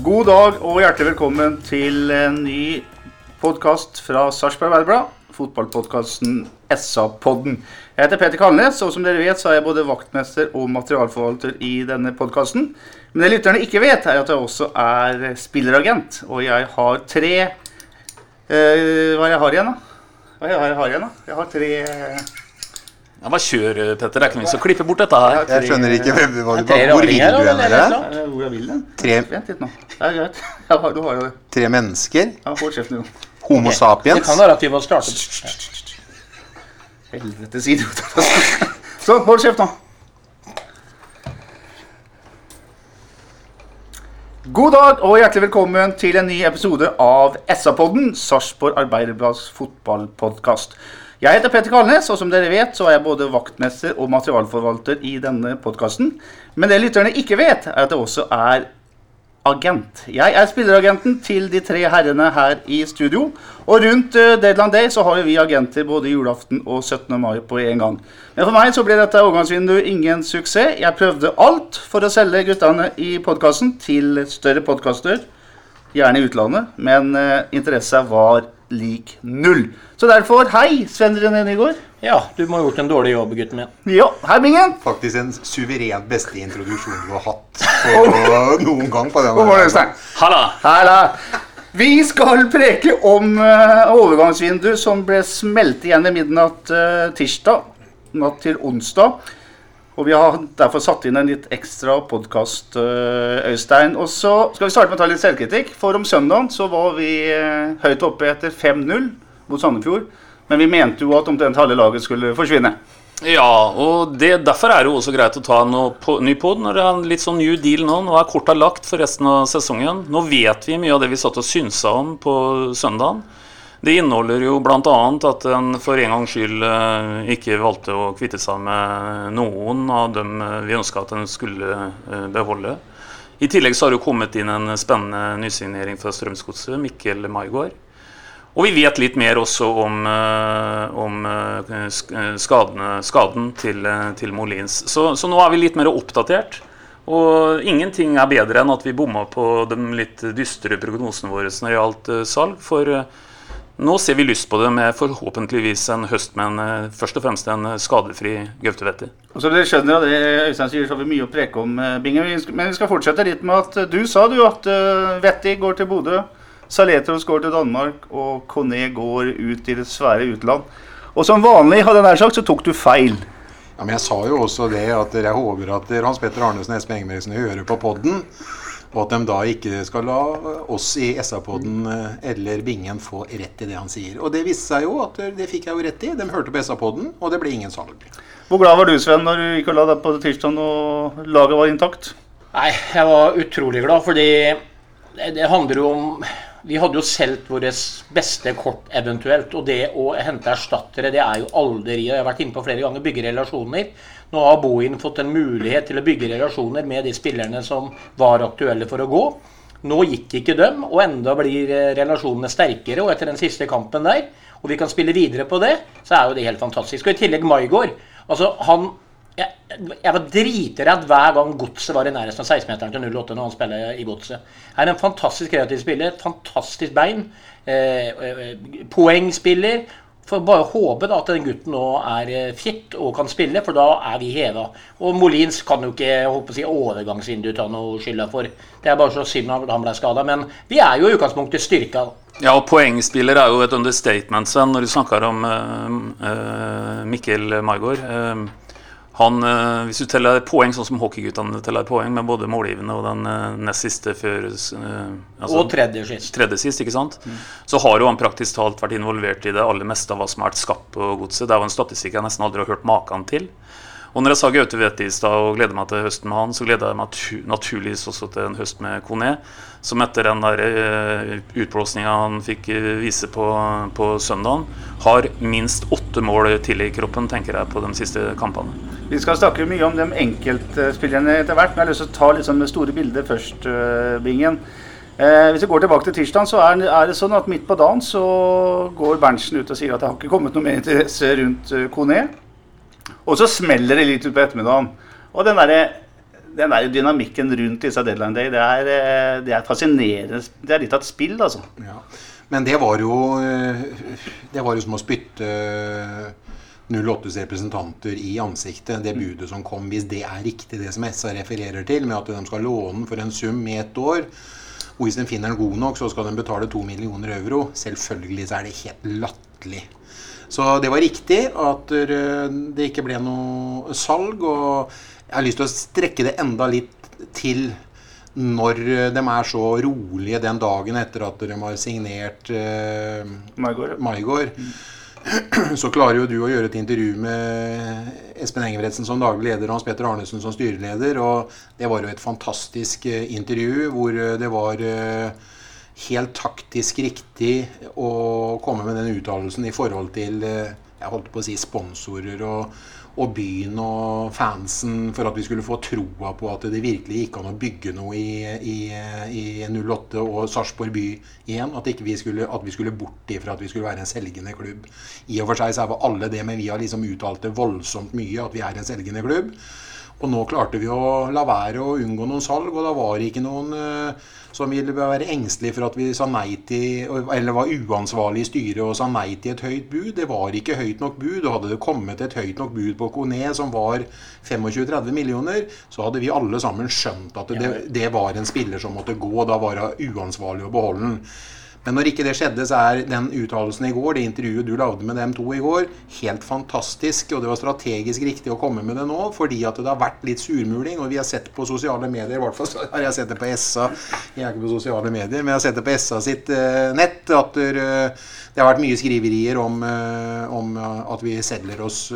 God dag og hjertelig velkommen til en ny podkast fra Sarpsborg Arbeiderblad. Fotballpodkasten SA-podden. Jeg heter Peter Kalnes, og som dere vet, så er jeg både vaktmester og materialforvalter i denne podkasten. Men det lytterne ikke vet, er at jeg også er spilleragent. Og jeg har tre eh, Hva er det jeg har igjen, da? Hva er det jeg har igjen, da? Jeg har tre Ja, Bare kjør, Petter. Det er ikke noe vits å klippe bort dette her. Jeg skjønner ikke hvem, hva du, var. hvor vil du hen noe? Eh, Hvor jeg vil den? Tre, Vent litt nå. Det er greit. Ja, du har jo det. tre mennesker. Ja, jo. Homo Det sapiens. kan være at vi må starte Helvetes idiot. Sånn, hold kjeft nå. God dag og hjertelig velkommen til en ny episode av SA-podden, Sarpsborg Arbeiderblads fotballpodkast. Jeg heter Petter Kalnes, og som dere vet, så er jeg både vaktmester og materialforvalter i denne podkasten. Men det lytterne ikke vet, er at jeg også er agent. Jeg er spilleragenten til de tre herrene her i studio. Og rundt Deadland Day så har vi agenter både julaften og 17. mai på en gang. Men for meg så ble dette overgangsvinduet ingen suksess. Jeg prøvde alt for å selge guttene i podkasten til større podkaster, gjerne i utlandet, men eh, interessa var lik null. Så derfor, hei, Sven René Nygaard. Ja, du må ha gjort en dårlig jobb, gutten min. Ja, hei, Bingen. Faktisk den suverent beste introduksjonen du har hatt på noen gang på denne. Halla! Halla. Vi skal preke om uh, overgangsvindu som ble smelt igjen i midnatt uh, tirsdag natt til onsdag. Og vi har derfor satt inn en litt ekstra podkast, Øystein. Og så skal vi starte med å ta litt selvkritikk. For om søndagen så var vi eh, høyt oppe etter 5-0 mot Sandefjord. Men vi mente jo at omtrent halve laget skulle forsvinne. Ja, og det, derfor er det jo også greit å ta en ny pod når det er en litt sånn new deal nå. Nå er korta lagt for resten av sesongen. Nå vet vi mye av det vi satt og synsa om på søndagen. Det inneholder jo bl.a. at en for en gangs skyld eh, ikke valgte å kvitte seg med noen av dem eh, vi ønska at en skulle eh, beholde. I tillegg så har det kommet inn en spennende nysignering fra Strømsgodset, Mikkel Maigård. Og vi vet litt mer også om, om sk- skadene, skaden til, til Molins. Så, så nå er vi litt mer oppdatert. Og ingenting er bedre enn at vi bomma på de litt dystre prognosene våre når det gjaldt salg. For nå ser vi lyst på det med forhåpentligvis en høst med en, eh, først og fremst en eh, skadefri Gaute Wetter. Og så dere skjønner av det Øystein sier, så har vi mye å preke om, eh, skal- Men vi skal fortsette litt med at du sa du at Vetti går til Bodø, Saletros går til Danmark, og Conné går ut i det svære utland. Og som vanlig, hadde jeg nær sagt, så tok du feil. Ja, men jeg sa jo også det at jeg håper at Hans Petter Arnesen og Espen Engebretsen hører på podden. Og at de da ikke skal la oss i SA-podden eh, eller Bingen få rett i det han sier. Og det viste seg jo at eh, det fikk jeg jo rett i. De hørte på SA-podden, og det ble ingen salg. Hvor glad var du, Sven, når du gikk og la deg på tirsdag og laget var intakt? Nei, jeg var utrolig glad, fordi det, det handler jo om Vi hadde jo solgt våre beste kort eventuelt, og det å hente erstattere, det er jo aldri Jeg har vært inne på flere ganger, bygge relasjoner. Nå har Bohin fått en mulighet til å bygge relasjoner med de spillerne som var aktuelle for å gå. Nå gikk ikke dem, og enda blir eh, relasjonene sterkere. Og etter den siste kampen der, og vi kan spille videre på det, så er jo det helt fantastisk. Og i tillegg Maigård. Altså, han jeg, jeg var dritredd hver gang Godset var i nærheten av 16-meteren til 08 når han spiller i Godset. Er en fantastisk kreativ spiller, fantastisk bein. Eh, eh, poengspiller. Får bare håpe da at den gutten nå er eh, fit og kan spille, for da er vi heva. Og Molins kan jo ikke på å si, overgangsvinduet ta noe skylda for. Det er bare så synd at han ble skada. Men vi er jo i utgangspunktet styrka. Ja, og poengspiller er jo et understatement, Sven, når du snakker om uh, uh, Mikkel Maigård. Eh, han, eh, hvis du teller poeng sånn som hockeyguttene teller poeng, med både målgivende og den eh, nest siste før eh, altså- Og tredje sist. tredje sist, ikke sant? Så har jo han praktisk talt vært involvert i det aller meste av hva som har vært skapt på godset. Det er jo en statistikk jeg nesten aldri har hørt maken til. Og når jeg sa Gaute Wete i stad og gleder meg til høsten med han, så gleder jeg meg naturligvis også til en høst med Kone. Som etter den der uh, utblåsninga han fikk uh, vise på, på søndagen, har minst åtte mål til i kroppen, tenker jeg, på de siste kampene. Vi skal snakke mye om de enkeltspillerne etter hvert, men jeg har lyst til å ta liksom det store bildet først, uh, Bingen. Eh, hvis vi går tilbake til tirsdag, så er, er, det sånn at midt på dagen så går Berntsen ut og sier at det har ikke kommet noe mer interesse rundt Kone. Og så smeller det litt utpå ettermiddagen. Og den der, den der dynamikken rundt disse deadline day, det er, eh, det er, fascinerende. Det er litt av et spill, altså. Ja. Men det var jo eh, Det var jo som å spytte 08s representanter i ansiktet, det budet som kom, hvis det er riktig, det som SA refererer til, med at de skal låne for en sum i ett år. Og hvis de finner den god nok, så skal de betale to millioner euro. Selvfølgelig så er det helt latterlig. Så det var riktig at det ikke ble noe salg. Og jeg har lyst til å strekke det enda litt til når de er så rolige den dagen etter at de har signert uh, Maigård. Så klarer jo du å gjøre et intervju med Espen Engebretsen som daglig leder og Hans Petter Arnesen som styreleder. Og det var jo et fantastisk eh, intervju hvor eh, det var helt taktisk riktig å komme med den uttalelsen i forhold til eh, jeg holdt på å si sponsorer og, og, byen og fansen, for at vi skulle få troa på at det virkelig gikk an å bygge noe i, i, i 08 og Sarpsborg by igjen. At, vi skulle, at vi skulle bort ifra at vi skulle være en selgende klubb. I og for seg så er alle det, men vi har liksom uttalt det voldsomt mye at vi er en selgende klubb. Og nå klarte vi å la være å unngå noen salg, og da var det ikke noen uh, som ville være engstelige for at vi sa nei til, eller var uansvarlig i styret og sa nei til et høyt bud. Det var ikke høyt nok bud. og Hadde det kommet et høyt nok bud på Kone som var 25-30 millioner, så hadde vi alle sammen skjønt at det, det var en spiller som måtte gå. Da var det uansvarlig å beholde den. Men når ikke det skjedde, så er den uttalelsen i går, det intervjuet du lagde med dem to i går, helt fantastisk. Og det var strategisk riktig å komme med det nå, fordi at det har vært litt surmuling. Og vi har sett på sosiale medier, i hvert fall har jeg sett det på SA Jeg er ikke på sosiale medier, men jeg har sett det på SA sitt uh, nett. At der, uh, det har vært mye skriverier om, uh, om at vi selger oss,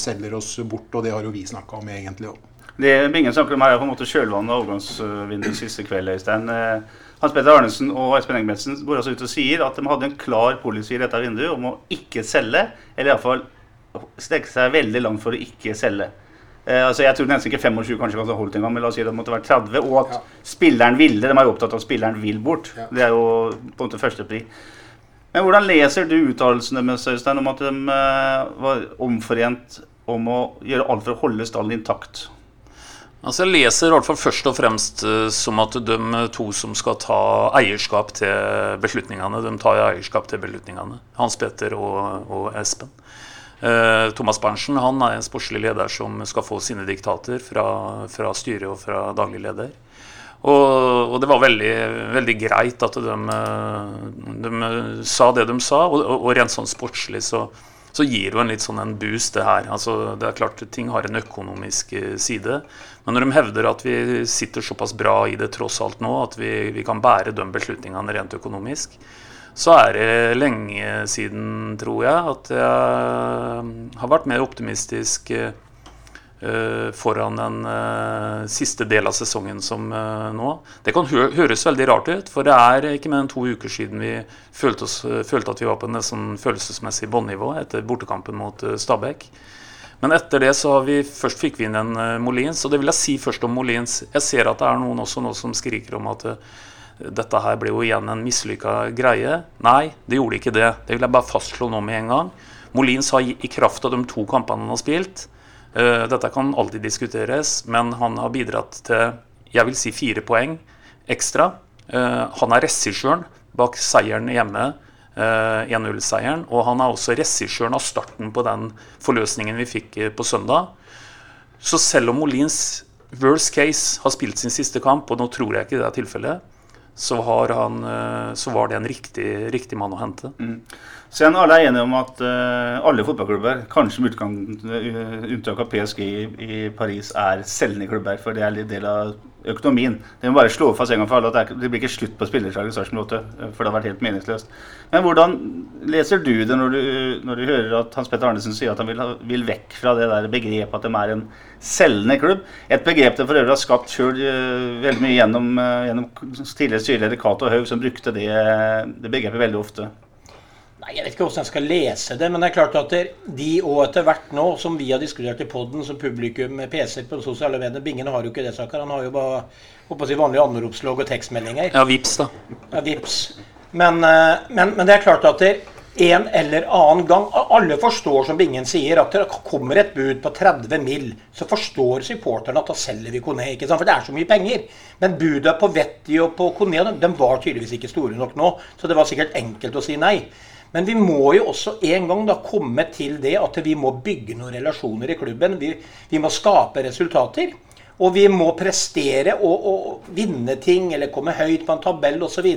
selger oss, bort, og det har jo vi snakka om egentlig òg. Det Bingen snakker om her, er på en måte kjølvannet og overgangsvinduet siste kveld, Øystein. Hans Petter Arnesen og Espen Engebretsen går altså ut og sier at de hadde en klar policy i dette vinduet om å ikke selge, eller iallfall strekke seg veldig langt for å ikke selge. Eh, altså jeg tror nesten ikke 25 kanskje kan holdt engang, men la oss si det måtte være 30. Og at ja. spilleren ville. De er jo opptatt av at spilleren vil bort. Ja. Det er jo på en måte førstepri. Men hvordan leser du uttalelsene med Øystein om at de uh, var omforent om å gjøre alt for å holde stallen intakt? Altså jeg leser i hvert fall først og fremst uh, som at de to som skal ta eierskap til beslutningene, de tar eierskap til beslutningene. Hans Petter og, og Espen. Uh, Thomas Berntsen han er en sportslig leder som skal få sine diktater fra, fra styret og fra daglig leder. Og, og, det var veldig, veldig greit at de, eh, de, sa det de sa, og, og rent sånn sportslig så så gir jo en litt sånn en boost, det her. Altså, det er klart ting har en økonomisk eh, side. Men når de hevder at vi sitter såpass bra i det tross alt nå, at vi, vi kan bære de beslutningene rent økonomisk, så er det lenge siden, tror jeg, at jeg har vært mer optimistisk eh, Eh, foran en uh, siste del av sesongen som uh, nå. Det kan hø høres veldig rart ut, for det er ikke mer enn to uker siden vi følte, oss, følte at vi var på en sånn følelsesmessig bånnivå etter bortekampen mot Stabæk. Men etter det så har vi først fikk vi inn en Molins, og det vil jeg si først om Molins. Jeg ser at det er noen også nå som skriker om at dette her ble jo igjen en mislykka greie. Nei, det gjorde ikke det. Det vil jeg bare fastslå nå med en gang. Molins har i kraft av de to kampene han har spilt, Eh, dette kan alltid diskuteres, men han har bidratt til jeg vil si fire poeng ekstra. Eh, han er regissøren bak seieren hjemme, 1-0-seieren. Eh, og han er også regissøren av starten på den forløsningen vi fikk på søndag. Så selv om Molins worst case har spilt sin siste kamp, og nå tror jeg ikke det er tilfellet, så, han, eh, så var det en riktig, riktig mann å hente. Sen alle er enige om at uh, alle fotballklubber, kanskje med eh, unntak av PSG i, i Paris, er selgende klubber. For det er litt del av økonomien. Det må bare slå fast en gang for alle at det, blir ikke slutt på spillersalget i Sarpsborg 8. eh, For det har vært helt meningsløst. Men hvordan leser du det når du, når du hører at Hans Petter Arnesen sier at han vil, vil vekk fra det der begrepet at de er en selgende klubb? Et begrep det for øvrig har skapt sjøl veldig mye gjennom, uh, gjennom tidligere styreleder Cato Haug, som brukte det, det begrepet veldig ofte. Nei, Jeg vet ikke hvordan jeg skal lese det, men det er klart at de og etter hvert nå, som vi har diskutert i poden, som publikum med PC på sosiale medier Bingen har jo ikke det, Sakar. Han har jo bare å si, vanlige anropslogg og tekstmeldinger. Ja, vips da. Ja, vips. Men, eh, men, men det er klart at det en eller annen gang Alle forstår, som Bingen sier, at det kommer et bud på 30 mill., så forstår supporterne at da selger vi Kone. ikke sant? For det er så mye penger. Men budet på Vetti og på Kone de var tydeligvis ikke store nok nå. Så det var sikkert enkelt å si nei. Men vi må jo også en gang da komme til det at vi må bygge noen relasjoner i klubben. Vi, vi må skape resultater. Og vi må prestere og, og vinne ting eller komme høyt på en tabell osv.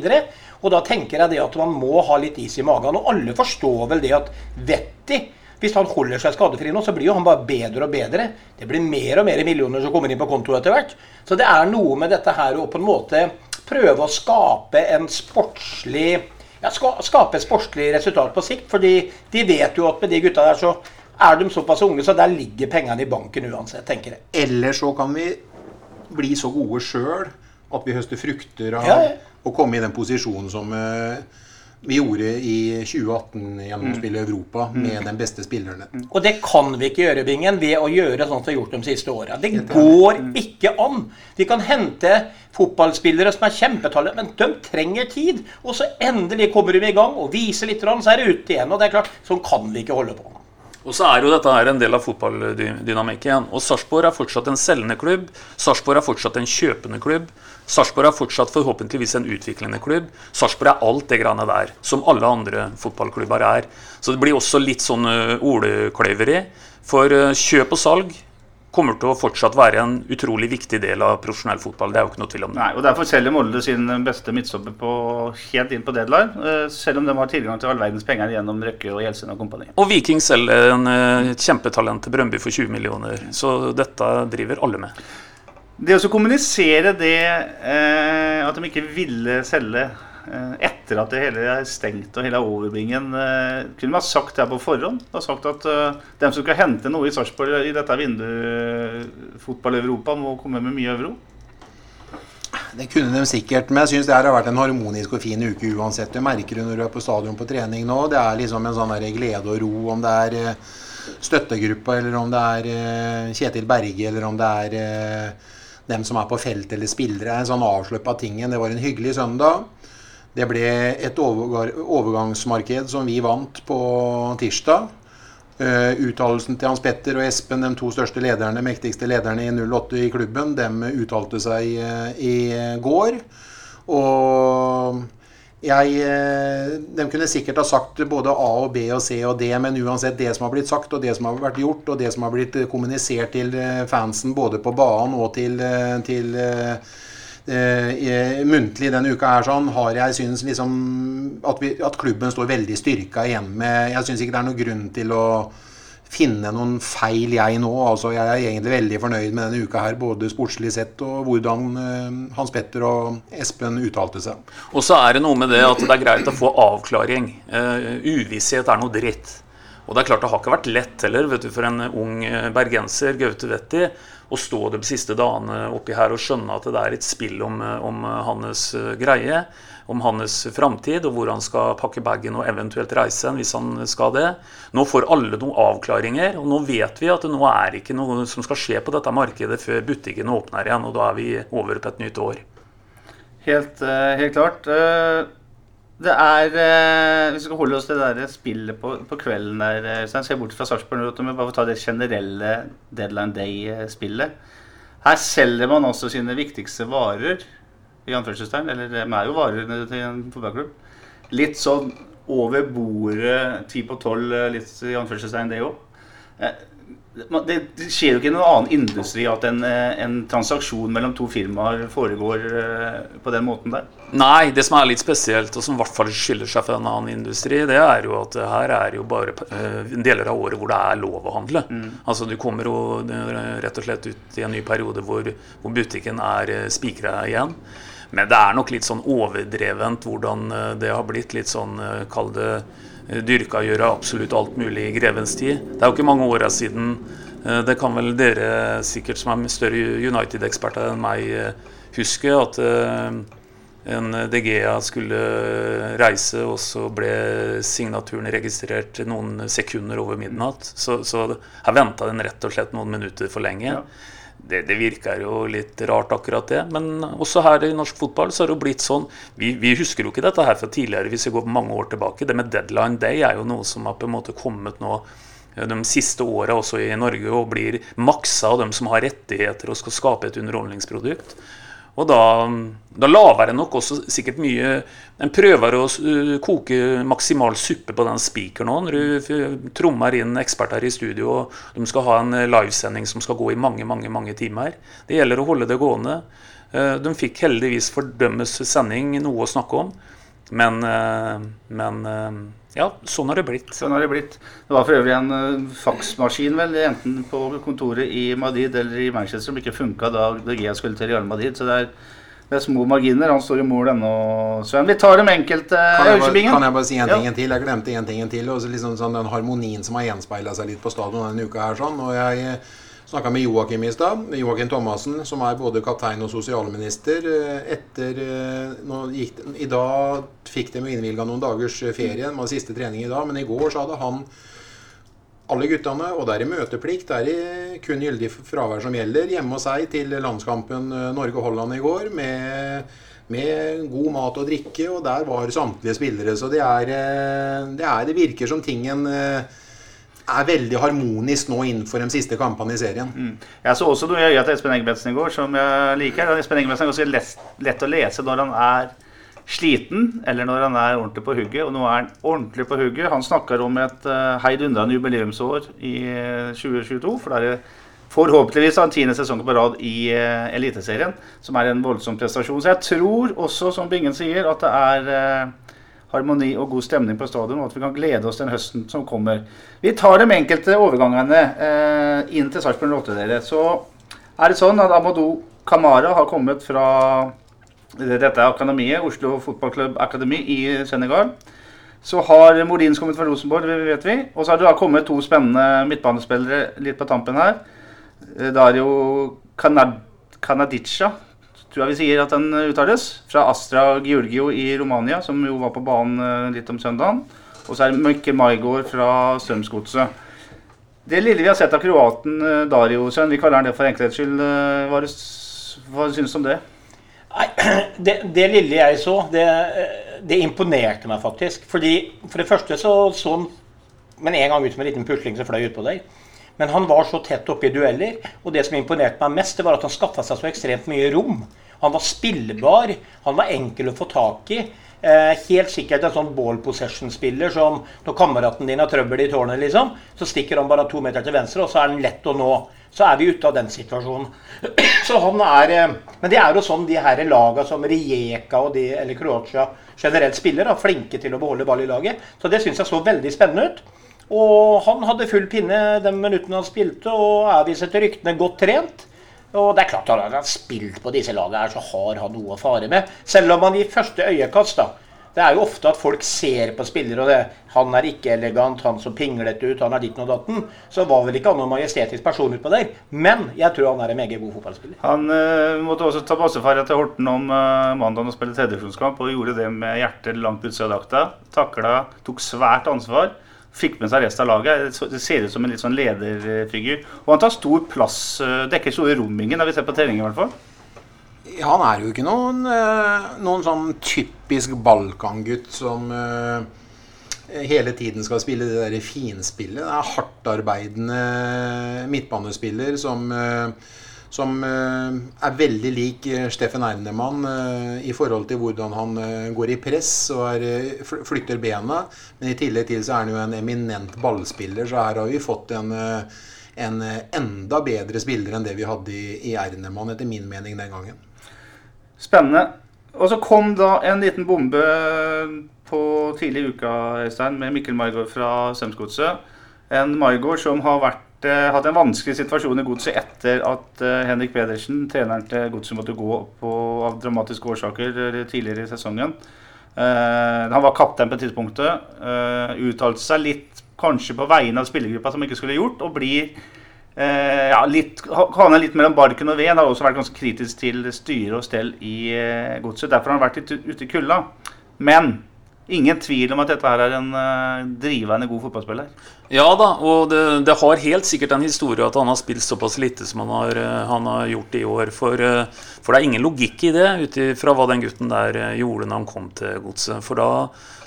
Og da tenker jeg det at man må ha litt is i magen. Og alle forstår vel det at Vetti hvis han holder seg skadefri nå, så blir jo han bare bedre og bedre. Det blir mer og mer millioner som kommer inn på konto etter hvert. Så det er noe med dette her å på en måte prøve å skape en sportslig ja, skape sportslig resultat på sikt. fordi de vet jo at med de gutta der, så er de såpass unge, så der ligger pengene i banken uansett, tenker jeg. Eller så kan vi bli så gode sjøl at vi høster frukter av Ja, ja. å komme i den posisjonen som uh, vi gjorde i 2018 gjennom å spille Europa med de beste spillerne. Og det kan vi ikke gjøre, Bingen, ved å gjøre sånn som vi har gjort de siste åra. Det går ikke an. Vi kan hente fotballspillere som er kjempetallet, men de trenger tid. Og så endelig kommer de i gang og viser litt, så er det ute igjen. Og det er klart, sånn kan vi ikke holde på. Og så er jo dette her en del av fotballdynamikken. Og Sarpsborg er fortsatt en selgende klubb. Sarpsborg er fortsatt en kjøpende klubb. Sarpsborg er fortsatt forhåpentligvis en utviklende klubb. Sarpsborg er alt det greiene der, som alle andre fotballklubber er. Så det blir også litt sånn uh. For uh, kjøp og salg kommer til å fortsatt være en utrolig viktig del av profesjonell fotball. Det er jo ikke noe tvil om det. Nei, og Derfor selger Molde sin beste midtstopper helt inn på deadline, eh, selv om de har tilgang til all verdens penger gjennom Røkke og Gjelsen og kompani. Og Viking selger en uh, kjempetalent til Brøndby for 20 millioner. Så dette driver alle med. Det å kommunisere det eh, at de ikke ville selge eh, etter at det hele er stengt og hele er overbringen, eh, kunne man sagt det her på forhånd? Og sagt at eh, dem som skal hente noe i Sarpsborg i dette vinduet fotball-Europa, må komme med mye euro? Det kunne de sikkert, men jeg syns det her har vært en harmonisk og fin uke uansett. Du merker det når du er på stadion på trening nå. Det er liksom en sånn glede og ro, om det er eh, støttegruppa, eller om det er eh, Kjetil Berge, eller om det er eh, dem som er på felt eller spillere. En sånn avsløp av tingen. Det var en hyggelig søndag. Det ble et overgangsmarked som vi vant på tirsdag. Uh, uttalelsen til Hans Petter og Espen, de to største lederne, mektigste lederne i 08 i klubben, de uttalte seg eh, i går. Og jeg eh, De kunne sikkert ha sagt både A og B og C og D, men uansett det som har blitt sagt, og det som har vært gjort, og det som har blitt eh, kommunisert til eh, fansen både på banen og til, eh, til eh, muntlig denne uka her sånn, har jeg syns liksom at, vi, at klubben står veldig styrka igjen med Jeg syns ikke det er noen grunn til å finne noen feil, jeg nå. Altså, jeg er egentlig veldig fornøyd med denne uka her, både sportslig sett og hvordan eh, Hans Petter og Espen uttalte seg. Og så er det noe med det at det er greit å få avklaring. Eh, uvisshet er noe dritt. Og det er klart det har ikke vært lett heller vet du, for en ung eh, bergenser, Gaute Wetti, å stå de siste dagene oppi her og skjønne at det er et spill om, eh, om hans eh, greie, om hans framtid, og hvor han skal pakke bagen og eventuelt reise hen hvis han skal det. Nå får alle noen avklaringer, og nå vet vi at det nå er ikke noe som skal skje på dette markedet før butikkene åpner igjen, og da er vi over på et nytt år. Helt, eh, helt klart. Det er eh, Vi skal holde oss til det spillet på, på kvelden der. eh, Øystein. Se bort fra Sarpsborg men bare ta det generelle deadline day-spillet. Her selger man også sine viktigste varer, i anførselstegn. Eller de er jo varene til en fotballklubb. Litt sånn over bordet, ti på tolv, eh, litt i anførselstegn det òg. Det, det skjer jo ikke i noen annen industri at en, eh, en transaksjon mellom to firmaer foregår eh, på den måten der. Nei, det som er litt spesielt, og som i hvert fall skiller seg fra en annen industri, det er jo at her er jo bare eh, deler av året hvor det er lov å handle. Altså Du kommer jo rett og slett ut i en ny periode hvor, hvor butikken er spikra igjen. Men det er nok litt sånn overdrevent hvordan det har blitt. Litt sånn, kall det dyrka gjøre absolutt alt mulig i grevens tid. Det er jo ikke mange åra siden eh, Det kan vel dere sikkert som er større United-eksperter enn meg eh, huske, at eh, en DGA skulle reise, og så ble signaturen registrert noen sekunder over midnatt. Så, så her venta den rett og slett noen minutter for lenge. Ja. Det, det virker jo litt rart, akkurat det. Men også her i norsk fotball så har det jo blitt sånn vi, vi husker jo ikke dette her fra tidligere, hvis vi går mange år tilbake. Det med deadline day er jo noe som har på en måte kommet nå de siste åra også i Norge og blir maksa av dem som har rettigheter og skal skape et underholdningsprodukt. Og da, da laver en nok også sikkert mye En prøver å uh, koke maksimal suppe på den spikeren òg. Når du trommer inn eksperter i studio, og de skal ha en eh, livesending som skal gå i mange, mange, mange timer. Det gjelder å holde det gående. Eh, De fikk heldigvis for dømmes sending noe å snakke om. Men, eh, men eh, ja, sånn har det blitt. Sånn har det blitt. Det var for øvrig en eh, faksmaskin vel, enten på kontoret i Madrid eller i Manchester som ikke funka da De Gea skulle til Real Madrid. Så det er, det er små marginer. Han står i mål ennå, Sven. Vi tar dem enkelte. Kan jeg, bare, kan jeg bare si en Ja. ting til? Jeg glemte en ting til. Og så liksom sånn Den harmonien som har gjenspeila seg litt på stadion denne uka her. sånn, og jeg Snakka med Joakim i stad. Joakim Thomassen, som er både kaptein og sosialminister. eh, Etter eh, gikk, I dag fikk de innvilga noen dagers eh, ferie. Var siste trening i dag. Men i går så hadde han alle guttene, og det er i møteplikt. Det er i kun gyldig fravær som gjelder. Hjemme hos seg til landskampen eh, Norge-Holland i går med, med god mat og drikke, og der var samtlige spillere. Så det er Det, er, det virker som tingen eh, er veldig harmonisk nå innenfor de siste kampene i serien. Jeg så også noe i øya til Espen Engebretsen i går som jeg liker. Espen Engebretsen er ganske lett, lett å lese når han er sliten, eller når han er ordentlig på hugget. Og nå er han ordentlig på hugget. Han snakker om et uh, heidundrende jubileumsår i eh, 2022. For det er forhåpentligvis en tiende sesong på rad i uh, Eliteserien, som er en voldsom prestasjon. Så jeg tror også, som Bingen sier, at det er eh, harmoni og god stemning på stadion, og at vi kan glede oss den høsten som kommer. Vi tar de enkelte overgangene eh, inn til Sarpsborg 8, dere. Så er det sånn at Amadou Kamara har kommet fra dette akademiet, Oslo Fotballklubb Akademi i Senegal. Så har Molins kommet fra Rosenborg, det vet vi. Og så har det da kommet to spennende midtbanespillere litt på tampen her. Eh, Dario jo Kanadica, tror jeg vi sier at den uttales. Fra Astra Georgio i Romania, som jo var på banen eh, litt om søndagen. Og så er det Mikkel Maigård fra Strømsgodset. Det lille vi har sett av kroaten eh, Dario, Sønn, vi kaller han det for enkelhets skyld. eh, Hva, hva synes du om det? Nei, det, det lille jeg så, det, det imponerte meg faktisk. Fordi For det første så så han men en gang ut som en liten pusling som fløy utpå deg. Men han var så tett oppe i dueller, og det som imponerte meg mest, det var at han skaffa seg så ekstremt mye rom. Han var spillbar, han var enkel å få tak i. Eh, helt sikkert en sånn ball possession-spiller som når kameraten din har trøbbel i tårnet, liksom, så stikker han bare to meter til venstre, og så er han lett å nå. Så er vi ute av den situasjonen. Så han er eh, Men det er jo sånn de her laga som Rijeka og de, eller Kroatia generelt spiller, er flinke til å beholde ball i laget. Så det syns jeg så veldig spennende ut. Og han hadde full pinne de minuttene han spilte, og er visst etter ryktene godt trent. Og det er klart at han har spilt på disse lagene her, så har han noe å fare med. Selv om han i første øyekast, da. Det er jo ofte at folk ser på spillere, og det, han er ikke elegant, han så pinglete ut, han er ditten og datten. Så var vel ikke han noen majestetisk person utpå der. Men jeg tror han er en meget god fotballspiller. Han eh, måtte også ta bassefeil til Horten om uh, mandagen og spille tredjefunkskamp, og gjorde det med hjertet langt av drakta. Takla, tok svært ansvar. Fikk med seg resten av laget. Det ser ut som en litt sånn lederfigur. Og han tar stor plass, eh, dekker store rommingen, har vi sett på trening i hvert fall. Ja, han er jo ikke noen, eh, noen sånn typisk Balkan-gutt som eh, hele tiden skal spille det der finspillet. Det er hardtarbeidende midtbanespiller som, som eh, er veldig lik eh, Steffen Ernemann eh, i forhold til hvordan han går i press og er, flytter bena. Men i tillegg til så er han jo en eminent ballspiller, så her har vi fått en, en enda bedre spiller enn det vi hadde i, i Ernemann, etter min mening den gangen. Spennende. Og så kom da en liten bombe på tidlig i uka Øystein, med Mikkel Margaard fra Sømsgodset. En Margaard som har vært, hatt en vanskelig situasjon i godset etter at eh, Henrik Pedersen, treneren til godset, måtte gå på, av dramatiske årsaker eh, tidligere i sesongen. Eh, han var kaptein på tidspunktet. Uttalte seg litt kanskje på vegne av spillergruppa som ikke skulle gjort, og blir eh, ja, litt, havner litt mellom barken og veden. Har også vært ganske kritisk til styre og stell i eh, godset. Derfor har han vært litt ute i kulda. Men ingen tvil om at dette her er en eh, drivende god fotballspiller. Ja da, og det, det har helt sikkert en historie at han har spilt såpass lite som han har, eh, han har gjort i år. For, eh, for det er ingen logikk i det, ut ifra hva den gutten der gjorde når han kom til godset. For da,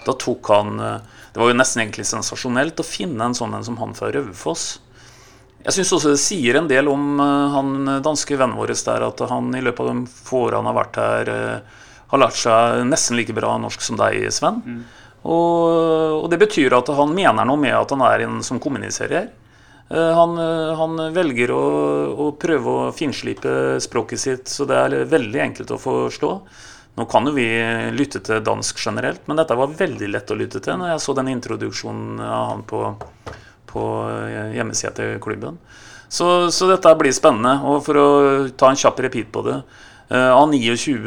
da tok han Det var jo nesten egentlig sensasjonelt å finne en sånn en som han fra Raufoss. Jeg syns også det sier en del om han danske vennen vår der, at han i løpet av de få årene han har vært her, har lært seg nesten like bra norsk som deg, Sven. Og, og det betyr at han mener noe med at han er en som kommuniserer. Eh, Han, eh, han velger å, å prøve å finslipe språket sitt, så det er veldig enkelt å forstå. Nå kan jo vi lytte til dansk generelt, men dette var veldig lett å lytte til når jeg så den introduksjonen av han på, på hjemmesida til klubben. Så, så dette blir spennende. Og for å ta en kjapp repeat på det eh, Av 29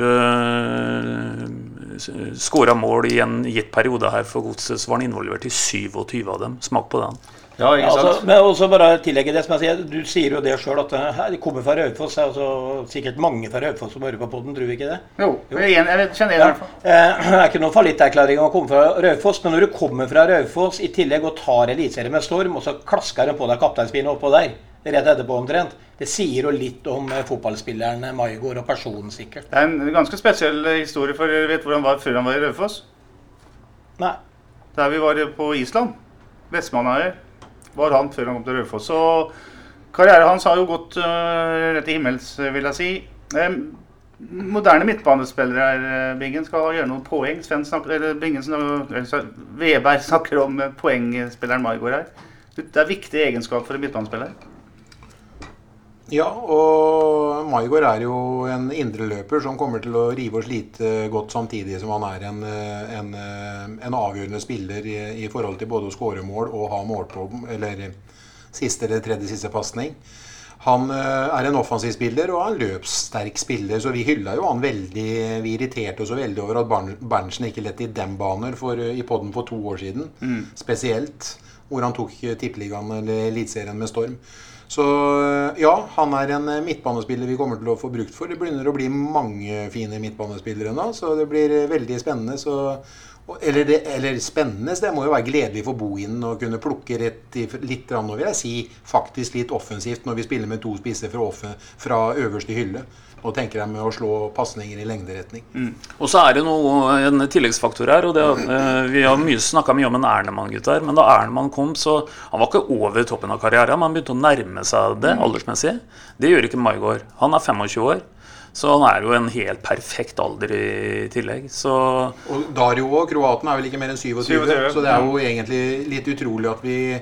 skåra mål i en gitt periode her for Godset, så var han involvert i 27 av dem. Smak på den. Ja, ikke Ja, sant? altså, men også bare tillegge det som jeg sier, Du sier jo det sjøl, at det her kommer fra Raufoss. Det er altså sikkert mange fra Raufoss som hører på podden, tror du ikke det? jo, jeg, er jeg vet- kjenner det i hvert fall. Eh, Det er ikke noen fallitterklæring å komme fra Raufoss, men når du kommer fra Raufoss i tillegg og tar eliteserien med storm, og så klasker de på deg kapteinspinnet oppå der, rett etterpå omtrent, det sier jo litt om eh, fotballspilleren Maigård og personen, sikkert. Det er en ganske spesiell eh, historie, for dere vet hvor han var før han var i Raufoss? Nei. Der vi var på Island. Vestmannaøy, var han før han kom til Raufoss. Så karrieren hans har jo gått uh, rett til himmels, vil jeg si. Um, moderne midtbanespillere her, Bingen, skal gjøre noen poeng. Sven snakker, eller Bingen snakker, Veberg snakker om poengspilleren Maigård her. Det er viktig egenskap for en midtbanespiller. Ja, og Maigård er jo en indreløper som kommer til å rive og slite godt samtidig som han er en, eh, en, eh, en avgjørende spiller i, i forhold til både å skåre mål og ha mål på eller siste eller tredje siste pasning. Han eh, er en offensiv spiller og en løpssterk spiller, så vi hylla jo han veldig. Vi irriterte oss veldig over at Berntsen ikke lette i dem baner for, i podden for to år siden. Spesielt. Hvor han tok tippeligaen eller Eliteserien med storm. Så eh, ja, han er en eh, midtbanespiller vi kommer til å få brukt for. Det begynner å bli mange fine midtbanespillere nå, så det blir eh, veldig spennende. Så, eller, det, eller spennende, så det må jo være gledelig for Bohinen å kunne plukke rett i, litt, vil jeg si, faktisk litt offensivt når vi spiller med to spisser fra, fra øverste hylle. Nå tenker deg med å slå pasninger i lengderetning. Og så er det noe, en tilleggsfaktor her. og det, eh, Vi har mye, snakka mye om en Ernemann-gutt her, men da Ernemann kom, så Han var ikke over toppen av karrieren, men han begynte å nærme seg det aldersmessig. Det gjør ikke Maigård. Han er 25 år, så han er jo en helt perfekt alder i tillegg. Så Og Dario og kroaten er vel ikke mer enn 27, 27, så det er jo egentlig litt utrolig at vi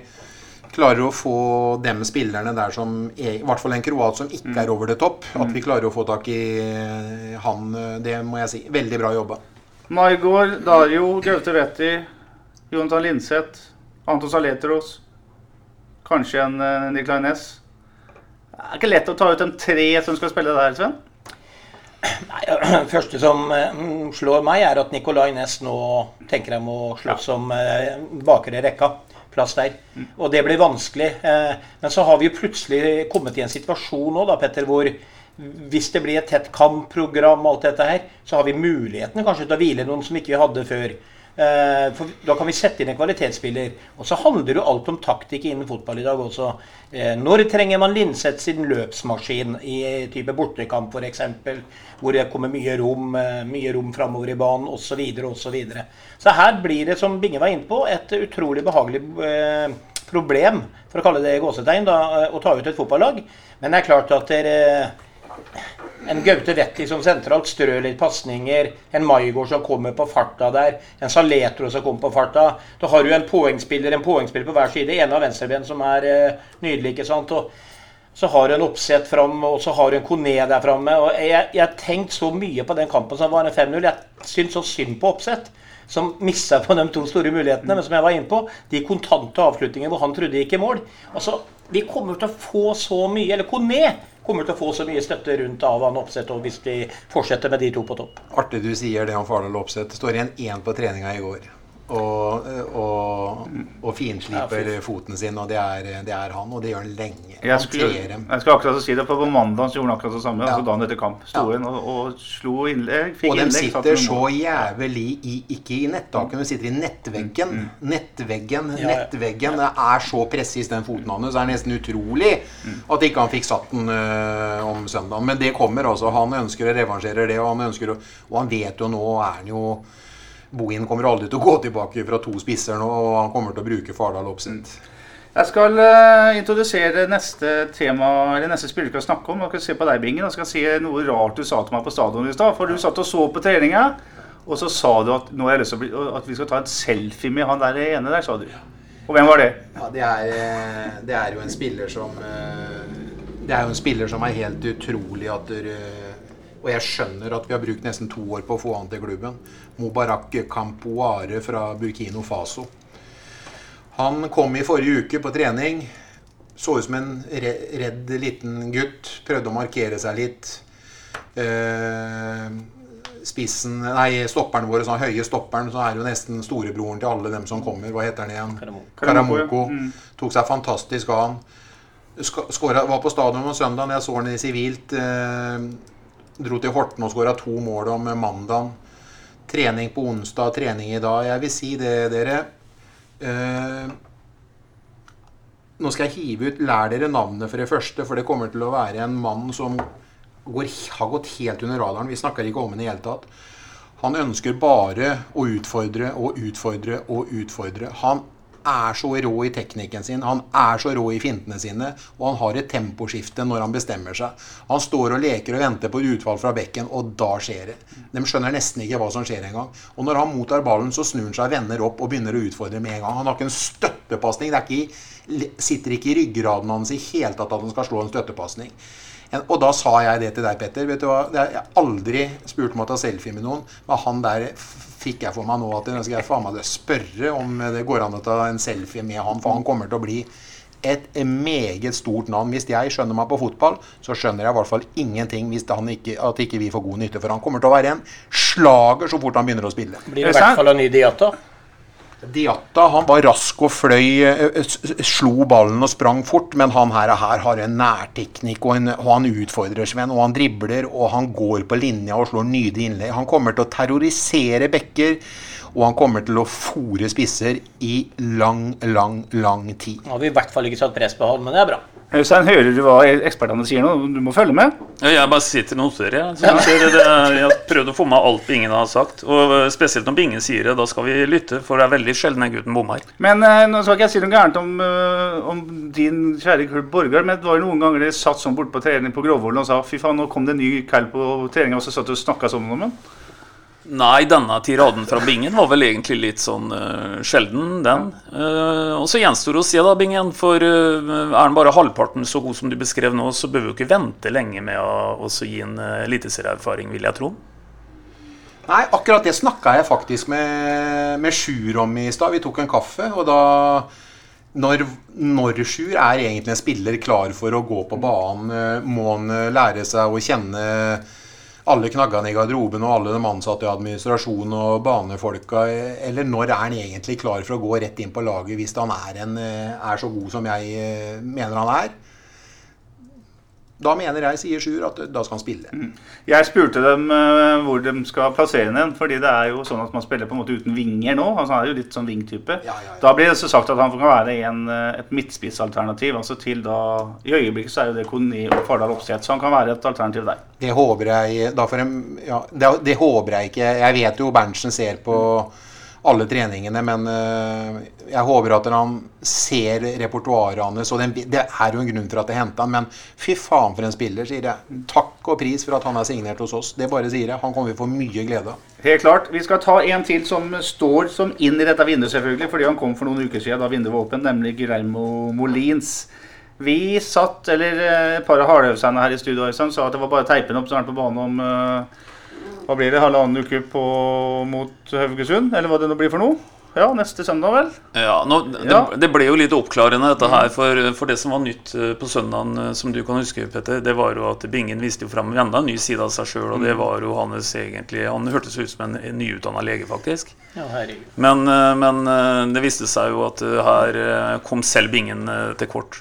klarer å få dem spillerne der som er, I hvert fall en kroat som ikke er over det topp. At vi klarer å få tak i han, det må jeg si. Veldig bra jobba. Maigård, Dario, Gaute Vetti, Jonathan Linseth, Anton Saletros. Kanskje en uh, Nicolay Næss. Det er ikke lett å ta ut de tre som skal spille der, Sven. Nei, Det første som eh, mm, slår meg, er at Nicolay Næss nå tenker jeg må slåss om eh, bakre rekka. Plass der. Og det blir vanskelig. Eh, men så har vi jo plutselig kommet i en situasjon nå, da, Petter, hvor hvis det blir et tett kampprogram, og alt dette her, så har vi muligheten kanskje til å hvile noen som ikke vi hadde før. Eh, for Da kan vi sette inn en kvalitetsspiller. Og så handler jo alt om taktikk innen fotball i dag også. Eh, Når trenger man Linseth sin løpsmaskin i type bortekamp f.eks., hvor det kommer mye rom, eh, mye rom framover i banen osv. osv. Så, videre. så her blir det, som Binge var inne på, et utrolig behagelig eh, problem, for å kalle det gåsetegn, da, å ta ut et fotballag. Men det er klart at dere en Gaute Wetti som sentralt strør litt pasninger. En Maigård som kommer på farta der. En Saletro som kommer på farta. Da har du en poengspiller en poengspiller på hver side. En av venstreben som er eh, nydelig. ikke sant? Og så har du en oppsett fram, og så har du en Kone der framme. Jeg har tenkt så mye på den kampen som var en 5-0. Jeg syns så synd på oppsett. Som missa på de to store mulighetene, men som jeg var inne på, de kontante avslutningene hvor han trodde gikk i mål. Altså, Vi kommer til å få så mye, eller Kone kommer til å få så mye støtte rundt av han Opseth hvis vi fortsetter med de to på topp. Artig du sier det om Fardal Opseth. Står igjen én på treninga i går. Og, og, og finsliper Ja, foten sin, og det er, det er han. Og det gjør han lenge. Jeg skulle, jeg skal akkurat si det, for På mandag gjorde han akkurat det samme. Ja. altså dagen etter kamp. Sto Ja. inn og, og slo innlegg. Fikk Og de innlegg, sitter så jævlig i, ikke i nettaken, de sitter i nettveggen. Nettveggen, Ja, ja. nettveggen. Det er så presis, den foten hans. Det er nesten utrolig at ikke han fikk satt den øh, om søndagen. Men det kommer altså. Han ønsker å revansjere det, og han ønsker å Og han vet jo nå er han jo Bohin kommer aldri til å gå tilbake fra to spisser nå, og han kommer til å bruke Fardal Opseth. Jeg skal uh, introdusere neste tema, eller neste spiller vi skal snakke om. Jeg skal se på deg, Bingen. Jeg skal si noe rart du sa til meg på stadion i stad. For du satt og så på treninga, og så sa du at, nå har jeg lyst til å at vi skal ta en selfie med han der ene der, sa du. Og hvem var det? Ja, det er, eh, det er jo en spiller som eh, Det er jo en spiller som er helt utrolig at eh, Og jeg skjønner at vi har brukt nesten to år på å få han til klubben. Mubarak Campoare fra Burkino Faso. Han kom i forrige uke på trening. Så ut som en redd liten gutt. Prøvde å markere seg litt. Eh, spissen Nei, stopperen vår, sånn høye stopperen, så er jo nesten storebroren til alle dem som kommer. Hva heter han igjen? Karamoko. Karamoko. Mm. Tok seg fantastisk av han. Ska- Skåret, var på stadion om da Jeg så han i sivilt. Eh, dro til Horten og skåra to mål om mandagen. Trening på onsdag, trening i dag. Jeg vil si det, dere. Eh, nå skal jeg hive ut Lær dere navnet for det første, for det kommer til å være en mann som går, har gått helt under radaren. Vi snakker ikke om ham i det hele tatt. Han ønsker bare å utfordre og utfordre og utfordre. Han er så rå i teknikken sin, han er så rå i fintene sine, og han har et temposkifte når han bestemmer seg. Han står og leker og venter på et utfall fra bekken, og da skjer det. De skjønner nesten ikke hva som skjer engang. Og når han mottar ballen, så snur han seg, vender opp og begynner å utfordre med en gang. Han har ikke en støttepasning. Det ikke sitter ikke i ryggraden hans i hele tatt at han skal slå en støttepasning. Og da sa jeg det til deg, Petter. Vet du hva? Jeg har aldri spurt om å ta selfie med noen. Men han der fikk jeg for meg nå at nå skal jeg faen meg spørre om det går an å ta en selfie med han. For han kommer til å bli et meget stort navn. Hvis jeg skjønner meg på fotball, så skjønner jeg i hvert fall ingenting hvis ikke, at ikke vi får god nytte. For han kommer til å være en slager så fort han begynner å spille. Blir det i hvert fall en ny Diata. Diatta han var rask og fløy, eh, s- slo ballen og sprang fort, men han her, her har en nærteknikk, og, en, og han utfordrer Sven, og han dribler, og han går på linja og slår nydelige innlegg. Han kommer til å terrorisere bekker, og han kommer til å fòre spisser i lang, lang, lang tid. Nå har vi i hvert fall ikke satt press på han, men det er bra. Øystein, hører du hva ekspertene sier nå? Du må følge med. Jeg bare sitter og noterer. Jeg. Så jeg, jeg har prøvd å få med alt Bingen har sagt. Og eh, spesielt når Bingen sier det, da skal vi lytte, for det er veldig sjelden den gutten bommer. Men eh, nå skal ikke jeg si noe gærent om, eh, om din kjære klubb Borgar, men det var jo noen ganger dere satt sånn borte på trening på Grovvollen og sa fy faen, nå kom det en ny kall på treninga, og så satt du og snakka sammen om den. Nei, denne tiraden fra Bingen var vel egentlig litt sånn uh, sjelden, den. Uh, og så gjenstår det å se, da, Bingen. For uh, er den bare halvparten så god som du beskrev nå, så bør vi jo ikke vente lenge med å gi en uh, eliteserieerfaring, vil jeg tro. Nei, akkurat det snakka jeg faktisk med, med Sjur om i stad. Vi tok en kaffe, og da når, når Sjur er egentlig en spiller klar for å gå på banen, må han lære seg å kjenne alle knaggene i garderoben og alle de ansatte i administrasjon og banefolka, eller når er han egentlig klar for å gå rett inn på laget hvis han er, en, eh, er så god som jeg eh, mener han er? Da mener jeg, sier Sjur, at eh, da skal han spille. Jeg spurte dem uh, hvor de skal plassere den, fordi det er jo sånn at man spiller på en måte uten vinger nå. altså Han er jo litt sånn vingtype. Ja, ja, ja. Da blir det så sagt at han kan være en, eh, et midtspissalternativ. altså til da, I øyeblikket så er jo det Koni og Fardal Opseth, så han kan være et alternativ der. Det håper jeg ja, det, det håper jeg ikke. Jeg vet jo Berntsen ser på alle treningene, men eh, jeg håper at han ser repertoaret hans. Og det, det er jo en grunn for at jeg henta han, men fy faen for en spiller, sier jeg. Takk og pris for at han er signert hos oss. Det bare sier jeg. Han kommer vi få mye glede av. Helt klart. Vi skal ta en til som står som inn i dette vinduet, selvfølgelig, fordi han kom for noen uker siden da vinduet var åpent, nemlig Guillermo Molins. Vi satt, eller eh, et par av hardøvserne her i studio sa at det var bare å teipe den opp så er han på banen om eh, hva blir det, halvannen uke på, mot Haugesund? Eller hva det nå blir for noe? Ja, neste søndag, vel? Ja, nå, det, Ja. det ble jo litt oppklarende, dette her. For, for det som var nytt eh, på søndagen, eh, som du kan huske, Petter, det var jo at Bingen viste jo fram enda en ny side av seg sjøl. Og det var jo hans egentlig Han hørtes ut som en, nyutdanna lege, faktisk. Ja. Men, eh, men det viste seg jo at her kom selv Bingen til kort.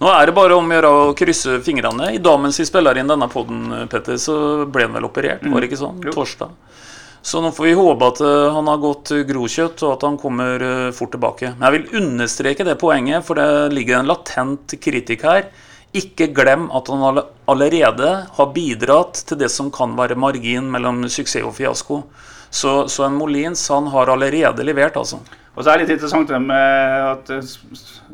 Nå er det bare om å gjøre å krysse fingrene. I dag mens vi spiller inn denne poden, Petter, så ble han vel operert, var det ikke sånn? Jo. Torsdag. Så nå får vi håpe at eh, han har gått eh, grokjøtt, og at han kommer eh, fort tilbake. Men jeg vil understreke det poenget, for det ligger en latent kritikk her. Ikke glem at han allerede har bidratt til det som kan være margin mellom suksess og fiasko. Så, så en Molins han har allerede levert, altså. Og så er det litt interessant det med at eh,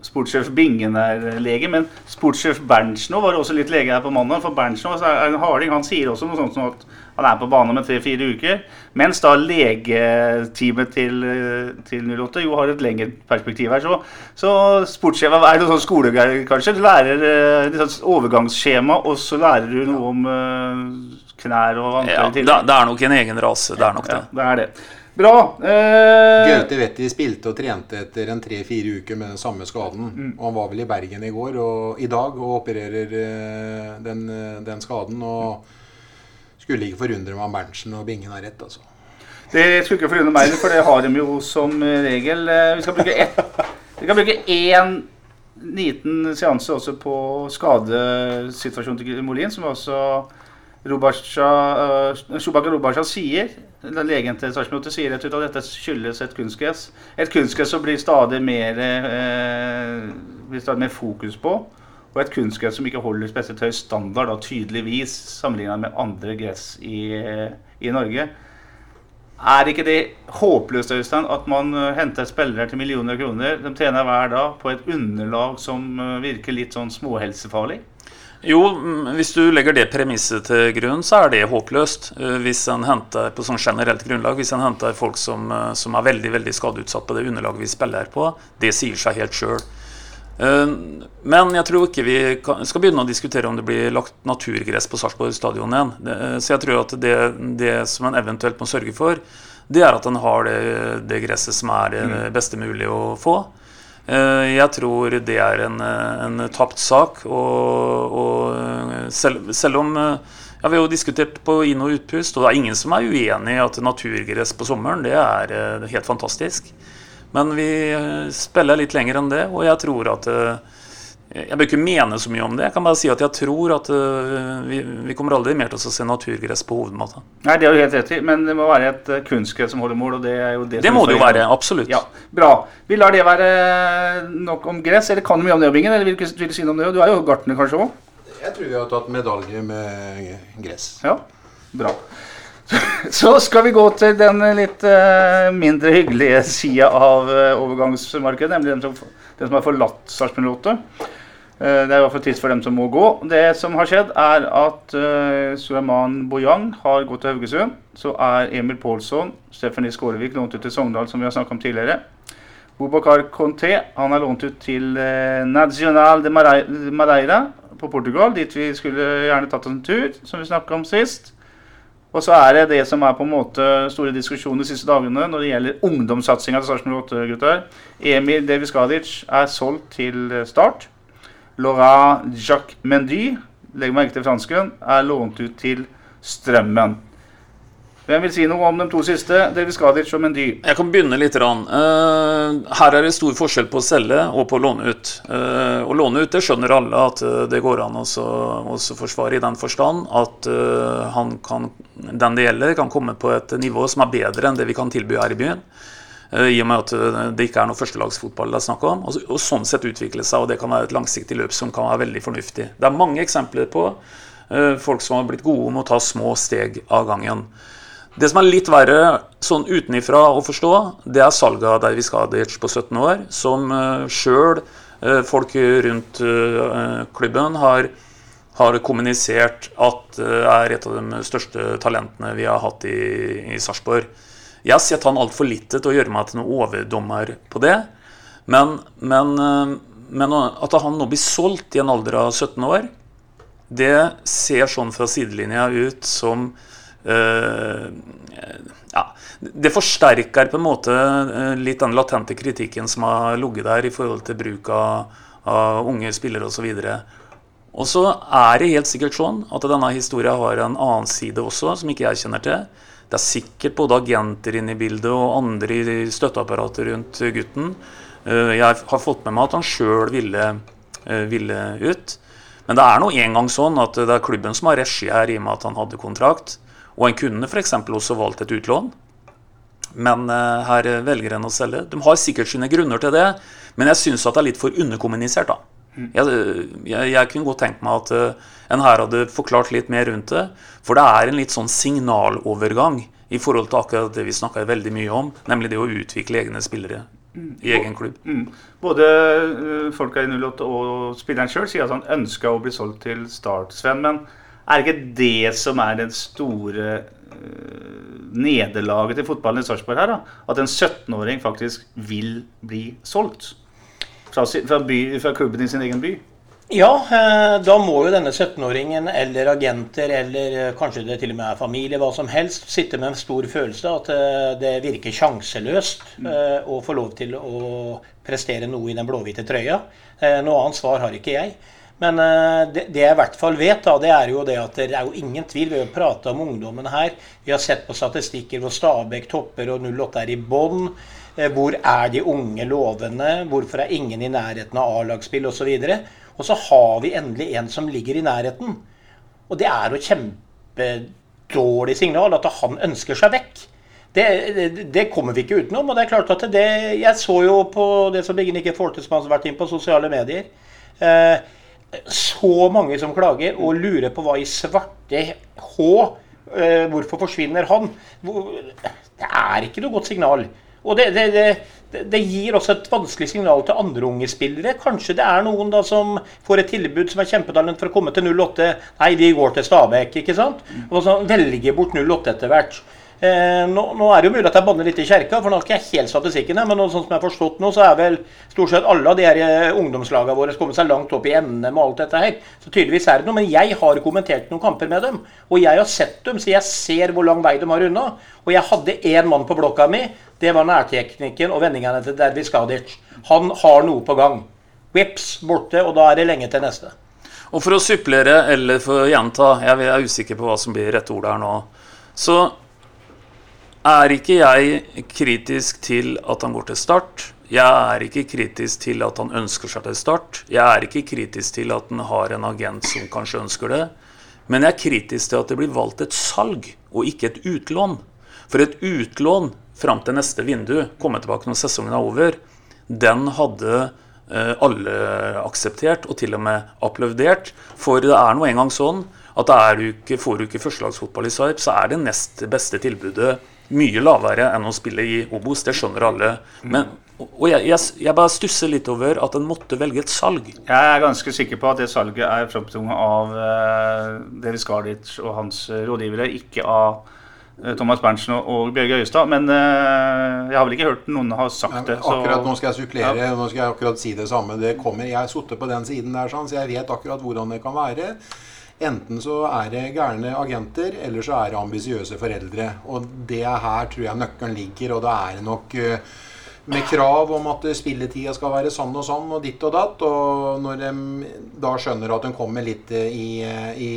sportssjef Bingen er lege, men sportssjef Berntsen var også litt lege her på mandag. For Berntsen er en harding. Han sier også noe sånt som at han er på bane med tre-fire uker. Mens da legeteamet til, eh, til 08 jo har et lengre perspektiv her. Så, så sportssjef er noe sånn skolegreier, kanskje. Du lærer eh, litt sånn overgangsskjema, og så lærer du noe om eh, knær og ankler Ja, i det, tillegg. det er nok en egen rase. Det er nok det. Ja, det er det. Bra. Eh, Gaute Vetti spilte og trente etter en tre-fire uker med den samme skaden. Og Han var vel i Bergen i går og i dag og opererer eh, den, eh, den skaden. Og skulle ikke forundre meg om Berntsen og Bingen har rett, altså. Det skulle ikke forundre meg, for det har de jo som regel. Eh, Vi skal bruke ett Vi skal bruke én liten seanse også på skadesituasjonen til Molin, som også Robasha, uh, Shubaka Robasha sier. Legen til Sarpsborg sier rett ut at dette skyldes et kunstgress. Et kunstgress som blir stadig mer, eh, blir stadig mer fokus på. Og et kunstgress som ikke holder spesielt høy standard, da, tydeligvis sammenlignet med andre gress i, eh, i Norge. Er ikke det håpløst Øystein, at man eh, henter spillere til millioner av kroner, de tjener hver dag, på et underlag som eh, virker litt sånn småhelsefarlig? Jo, mm, hvis du legger det premisset til grunn, så er det håpløst. Eh, Hvis en henter på sånn generelt grunnlag, hvis en henter folk som, eh, som er veldig veldig skadeutsatt på det underlaget vi spiller på, det sier seg helt sjøl. Men jeg tror ikke vi skal begynne å diskutere om det blir lagt naturgress på Sarpsborg stadion igjen. Så jeg tror at det, det som en eventuelt må sørge for, det er at en har det, det gresset som er det beste mulig å få. Eh, Jeg tror det er en, eh, en tapt sak. Og, og selv, selv om eh, ja, Vi har jo diskutert på inn- og utpust, og det er ingen som er uenig i at naturgress på sommeren det er eh, helt fantastisk. Men vi eh, spiller litt lenger enn det, og jeg tror at eh, Jeg bør ikke mene så mye om det. Jeg kan bare si at jeg tror at eh, vi, vi kommer aldri mer til å se naturgress på hovedmåte. Nei, det har du helt rett i, men det må være et eh, kunstgress som holder mål, og det er jo det Det som må er det jo være. Absolutt. Ja, bra. Vi lar det være nok om gress, eller kan du mye om det, Bingen? Eller vil du, vil du si noe om det? Du er jo gartner kanskje òg? Jeg tror vi har tatt medalje med gress. Ja, bra. Så skal vi gå til den litt eh, mindre hyggelige sida av eh, overgangsmarkedet, nemlig den som, den som har forlatt Sarpsborg 8. Eh, det er i hvert fall trist for dem som må gå. Det som har skjedd, er at uh, Suleiman Boyang har gått til Haugesund. Så er Emil Pålsson, Stephanie Skårevik lånt ut til Sogndal, som vi har snakket om tidligere. Bobakar Conté han er lånt ut til uh, Nacional de Madeira på Portugal, dit vi skulle gjerne tatt en tur, som vi snakket om sist. Og så er det det som er på en måte store diskusjoner de siste dagene når det gjelder ungdomssatsinga til Sarpsborg 8-gutter. Emil Deviskadic er solgt til Start. Laura Jacques Mendy, legg merke til fransken, er lånt ut til Strømmen. Hvem vil si noe om de to siste? Deviskadic og Mendy. Jeg kan begynne litt. Rann. Eh, her er det stor forskjell på å selge og på å låne ut. Eh, å låne ut det skjønner alle at eh, det går an å forsvare i den forstand at kan, den det gjelder, kan komme på et nivå som er bedre enn det vi kan tilby her i byen. Eh, I og med at eh, det ikke er noe førstelagsfotball det er snakk om. Og, og sånn sett utvikle seg, og det kan være et langsiktig løp som kan være veldig fornuftig. Det er mange eksempler på uh, folk som har blitt gode med å ta små steg av gangen. Det som er litt verre sånn utenifra å forstå, det er salget av Davy Skadic på 17 år, som uh, sjøl uh, folk rundt uh, klubben har, har kommunisert at det er et av de største talentene vi har hatt i, i Sarpsborg. Jeg tar altfor lite til å gjøre meg til noen overdommer på det. Men, men, men at han nå blir solgt i en alder av 17 år, det ser sånn fra sidelinja ut som Uh, ja, det forsterker på en måte uh, litt den latente kritikken som har ligget der i forhold til bruk av, av unge spillere osv. Og så er det helt sikkert sånn at denne historien har en annen side også, som ikke jeg kjenner til. Det er sikkert både agenter inne i bildet og andre i støtteapparatet rundt gutten. Uh, jeg har fått med meg at han sjøl ville, ville ut. Men det er nå engang sånn at det er klubben som har regi her, i og med at han hadde kontrakt. Og en kunne f.eks. også valgt et utlån. Men uh, her velger en å selge. De har sikkert sine grunner til det, men jeg syns det er litt for underkommunisert. da. Mm. Jeg, jeg, jeg, kunne godt tenkt meg at uh, en her hadde forklart litt mer rundt det. For det er en litt sånn signalovergang i forhold til akkurat det vi snakka veldig mye om, nemlig det å utvikle egne spillere mm. i egen klubb. Mm. Både uh, folka i 08 og spilleren sjøl sier at han ønska å bli solgt til Start, Sven. men er det ikke det som er den store uh, nederlaget til fotballen i Sarpsborg her? da? At en 17-åring faktisk vil bli solgt fra, fra, by, fra klubben i sin egen by? Ja, eh, da må jo denne 17-åringen eller agenter eller eh, kanskje det til og med er familie, hva som helst, sitte med en stor følelse at det virker sjanseløst mm. å få lov til å prestere noe i den blåhvite trøya. Noe annet svar har ikke jeg. Men det, det, jeg i hvert fall vet, da, det er jo det at det er jo ingen tvil. Vi har prata om ungdommen her. Vi har sett på statistikker hvor Stabæk topper og 08 er i bånn. Uh, hvor er de unge lovende? Hvorfor er ingen i nærheten av A-lagsspill osv.? Og, så har vi endelig en som ligger i nærheten. Og det er jo kjempedårlig signal at han ønsker seg vekk. Det, det, det, kommer vi ikke utenom. og det er klart at det, Jeg så jo på det som Biggen ikke forhold til, som har vært inn på sosiale medier. Eh, så mange som klager og lurer på hva i svarte H eh, Hvorfor forsvinner han? Det er ikke noe godt signal. Og det, det, det, det, gir også et vanskelig signal til andre unge spillere. Kanskje det er noen da som får et tilbud som er kjempetalent for å komme til 08. Nei, vi går til Stabæk, ikke sant? Og så velger bort 08 etter hvert. Eh, nå, nå, er det jo mulig at jeg banner litt i kjerka, for nå ikke jeg helt statistikken. Men sånn som jeg har forstått nå, så er vel stort sett alle av de her eh, ungdomslagene våre kommet seg langt opp i NM og alt dette her. Så tydeligvis er det noe. Men jeg har kommentert noen kamper med dem. Og jeg har sett dem, så jeg ser hvor lang vei de har unna. Og jeg hadde én mann på blokka mi. Det var nærteknikken og vendingene til Dervis Skadic. Han har noe på gang. Vips borte, og da er det lenge til neste. Og for å supplere, eller for å gjenta, jeg er usikker på hva som blir rette ordet her nå. Så er ikke jeg kritisk til at han går til Start. Jeg er ikke kritisk til at han ønsker seg til Start. Jeg er ikke kritisk til at han har en agent som kanskje ønsker det. Men jeg er kritisk til at det blir valgt et salg, og ikke et utlån. For et utlån fram til neste vindu, komme tilbake når sesongen er over, den hadde eh, alle akseptert, og til og med applaudert. For det er nå engang sånn at er du ikke, får du ikke førstelagsfotball i Sarp, så er det nest beste tilbudet mye lavere enn å spille i Obos. Det skjønner alle. Men, og jeg, jeg, jeg, bare stusser litt over at en måtte velge et salg. Jeg er ganske sikker på at det salget er framtvunget av uh, David Scarlett og hans uh, rådgivere, ikke av uh, Thomas Berntsen og, og Bjørge Øyestad. Men uh, jeg har vel ikke hørt noen ha sagt det. Så, akkurat Nå skal jeg supplere. Ja. Nå skal jeg akkurat si det samme. Det kommer, Jeg har sittet på den siden der, sånn, så jeg vet akkurat hvordan det kan være. Enten så er det gærne agenter, eller så er det ambisiøse foreldre. Og det er her tror jeg nøkkelen ligger. Og da er det nok eh, med krav om at spilletida skal være sånn og sånn og ditt og datt. Og når de da skjønner at de kommer litt i, i,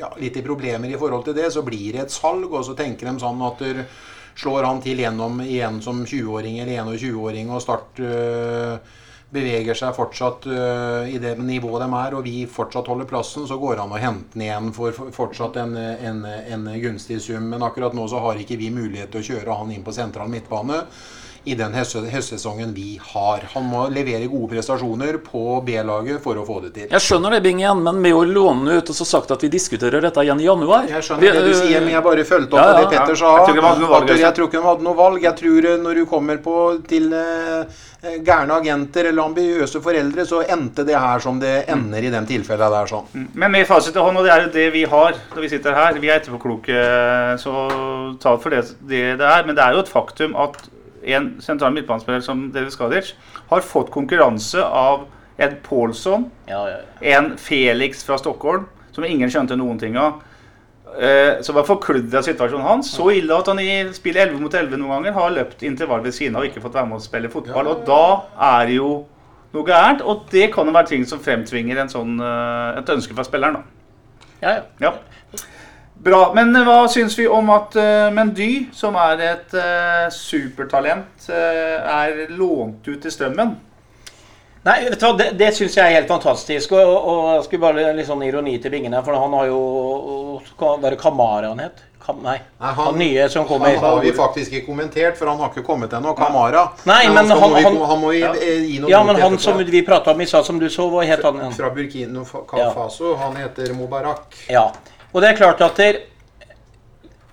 ja, litt i problemer i forhold til det, så blir det et salg. Og så tenker de sånn at der, slår han til gjennom igjen som 20-åring eller 21-åring og start øh, beveger seg fortsatt uh, i det nivået de er, og vi fortsatt holder plassen, så går det an å hente den igjen for fortsatt en, en, en, gunstig sum. Men akkurat nå så har ikke vi mulighet til å kjøre han inn på sentral midtbane. I den høstsesongen vi har. Han må levere gode prestasjoner på B-laget for å få det til. Jeg skjønner det, Bingen, men med å låne ut og så sagt at vi diskuterer dette igjen i januar Jeg skjønner det du sier, men jeg bare fulgte opp Ja, ja, det Petter sa. Jeg tror ikke de hadde noe valg. Jeg tror eh, når du kommer på til eh, gærne agenter eller ambiøse foreldre, så endte det her som det ender i den tilfellet der. sånn. Men med fasit i hånd, og det er jo det vi har når vi sitter her Vi er etterpåkloke, så ta for det det det er. Men det er jo et faktum at en sentral midtbanespiller som David Skadic har fått konkurranse av Ed Paulson, Ja, ja, ja. en Felix fra Stockholm, som ingen skjønte noen ting av. Eh, Så var forkludra situasjonen hans. Så ille at han i spill 11 mot 11 noen ganger har løpt intervall ved siden av og ikke fått være med å spille fotball. Og da er jo noe gærent. Og det kan jo være ting som fremtvinger en sånn, eh, et ønske fra spilleren. da. ja, ja. Bra. Men eh, hva syns vi om at uh, Mendy, som er et uh, supertalent, er lånt ut til Strømmen? Nei, vet du hva, det, det syns jeg er helt fantastisk. Og, og, og jeg skulle bare litt sånn ironi til bingene. for han har jo var det Kamara han het? Kam, nei. Nei, han, nye som kommer. Han har vi faktisk ikke kommentert, for han har ikke kommet ennå. Kamara. Nei, men skal- han- må vi, han- han må gi, ja. gi noe Ja, men han etterpå. som vi prata om i stad, som du så, hva het han? Fra Burkino Faso. Ja. Han heter Mubarak. Ja. Og det er klart at der,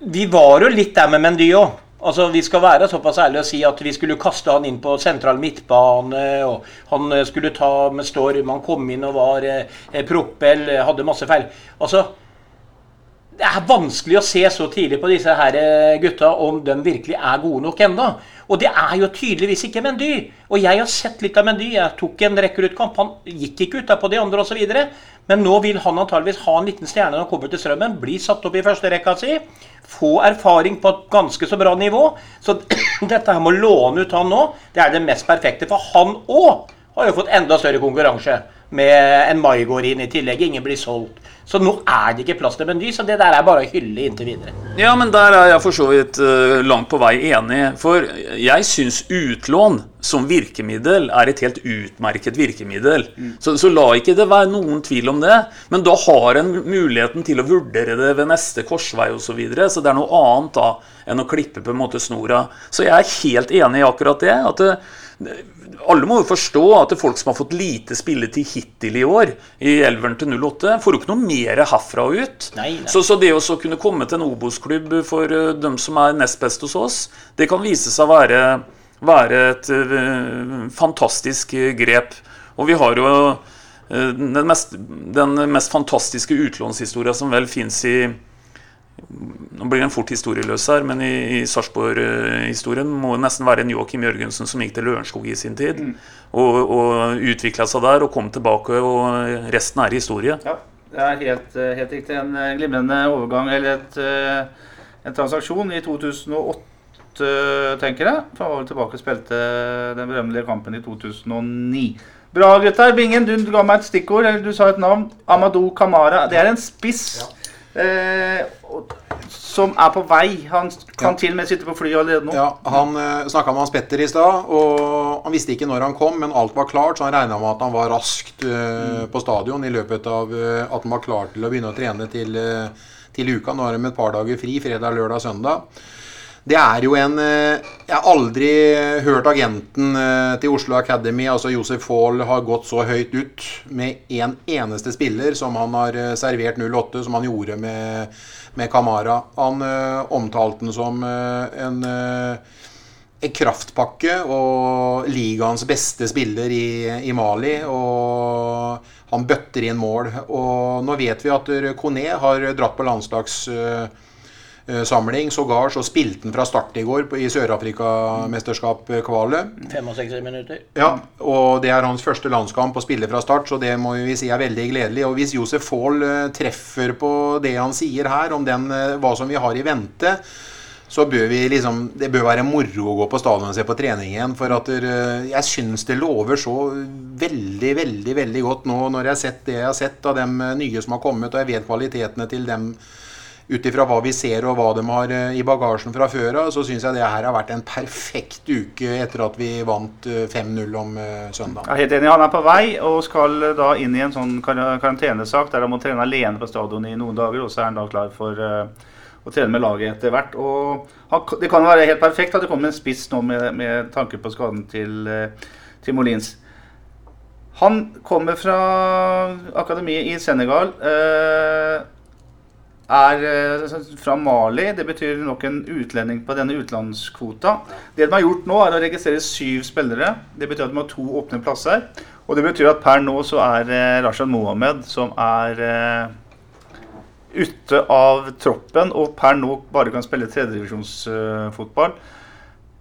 Vi var jo litt der med Mendy òg. Altså, Vi skal være såpass ærlige og si at vi skulle kaste han inn på sentral midtbane. og Han eh, skulle ta med storm. Han kom inn og var eh, propell, eh, hadde masse feil. Altså, Det er vanskelig å se så tidlig på disse her eh, gutta om de virkelig er gode nok ennå. Og det er jo tydeligvis ikke Mendy. Og jeg har sett litt av Mendy. Jeg tok en rekruttkamp. Han gikk ikke ut der på de andre osv. Men nå vil han antageligvis ha en liten stjerne når han kommer til Strømmen. Bli satt opp i førsterekka si. Få erfaring på et ganske så bra nivå. Så dette her med å låne ut han nå, det er det mest perfekte. For han òg har jo fått enda større konkurranse. Med en Maigård inn i tillegg. Ingen blir solgt. Så nå er det ikke plass til Mendy, så det der er bare å hylle inntil videre. Ja, men der er jeg for så vidt uh, langt på vei enig. For jeg syns utlån som virkemiddel er et helt utmerket virkemiddel. Så, så la ikke det være noen tvil om det. Men da har en muligheten til å vurdere det ved neste korsvei osv. Så, videre, så det er noe annet da enn å klippe på en måte snora. Så jeg er helt enig i akkurat det. at det, alle må jo forstå at det er folk som har fått lite spilletid hittil i år, i elveren til 08, får jo ikke noe mer herfra og ut. Nei, nei. Så, så det å så kunne komme til en Obos-klubb for uh, dem som er nest best hos oss, det kan vise seg å være, være et uh, fantastisk uh, grep. Og vi har jo uh, den, mest, den mest fantastiske utlånshistoria som vel fins i nå blir den fort historieløs her, men i, i Sarpsborg-historien må det nesten være en Joakim Jørgensen som gikk til Lørenskog i sin tid. Og, og utvikla seg der og kom tilbake, og resten er historie. Ja, det er helt, eh, helt riktig. En glimrende overgang, eller et, eh, en transaksjon i 2008, tenker jeg. For han var vel tilbake og spilte den berømmelige kampen i 2009. Bra, gutter. Bingen, du ga meg et stikkord, eller du sa et navn. Amadou Kamara. Det er en spiss. Og- som er på vei. Han kan Ja. til og med sitte på flyet allerede nå. Ja, Han eh, snakka med Hans Petter i stad, og han visste ikke når han kom, men alt var klart, så han regna med at han var raskt eh, på stadion i løpet av eh, at han var klar til å begynne å trene til, eh, til uka. Nå har de et par dager fri, fredag, lørdag, søndag. Det er jo en eh, Jeg har aldri hørt agenten eh, til Oslo Academy, altså Josef Faall, har gått så høyt ut med én en eneste spiller som han har eh, servert 08, som han gjorde med, med Kamara. Han omtalte den som en en kraftpakke og ligaens beste spiller i, i Mali. Og han bøtter inn mål. Og nå vet vi at Kone har dratt på landslagssamling. Sågar så spilte han fra start i går i Sør-Afrika-mesterskap-kvalet. 65 minutter. Ja, og det er hans første landskamp å spille fra start, så det må vi si er veldig gledelig. Og hvis Josef Faall eh, treffer på det han sier her, om den, eh, hva som vi har i vente, så bør vi liksom Det bør være moro å gå på stadion og se på trening igjen. For at eh, jeg syns det lover så veldig, veldig veldig godt nå når jeg har sett det jeg har sett av dem eh, nye som har kommet, og jeg vet kvalitetene til dem ut ifra hva vi ser og hva de har eh, i bagasjen fra før av, så syns jeg det her har vært en perfekt uke etter at vi vant eh, 5-0 om eh, søndag. Jeg er helt enig. Han er på vei og skal eh, da inn i en sånn kar karantenesak der han må trene alene på stadion i noen dager. Og så er han da klar for å trene med laget etter hvert. Og det kan være helt perfekt at det kommer en spiss nå med, med tanke på skaden til, eh, til Molins. Han kommer fra akademiet i Senegal. Eh, er eh, fra Mali. Det betyr nok en utlending på denne utenlandskvota. Det de har gjort nå, er å registrere syv spillere. Det betyr at de har to åpne plasser. Og det betyr at per nå så er eh, Rashad Mohammed, som er eh, ute av troppen, og per nå bare kan spille tredjedivisjonsfotball.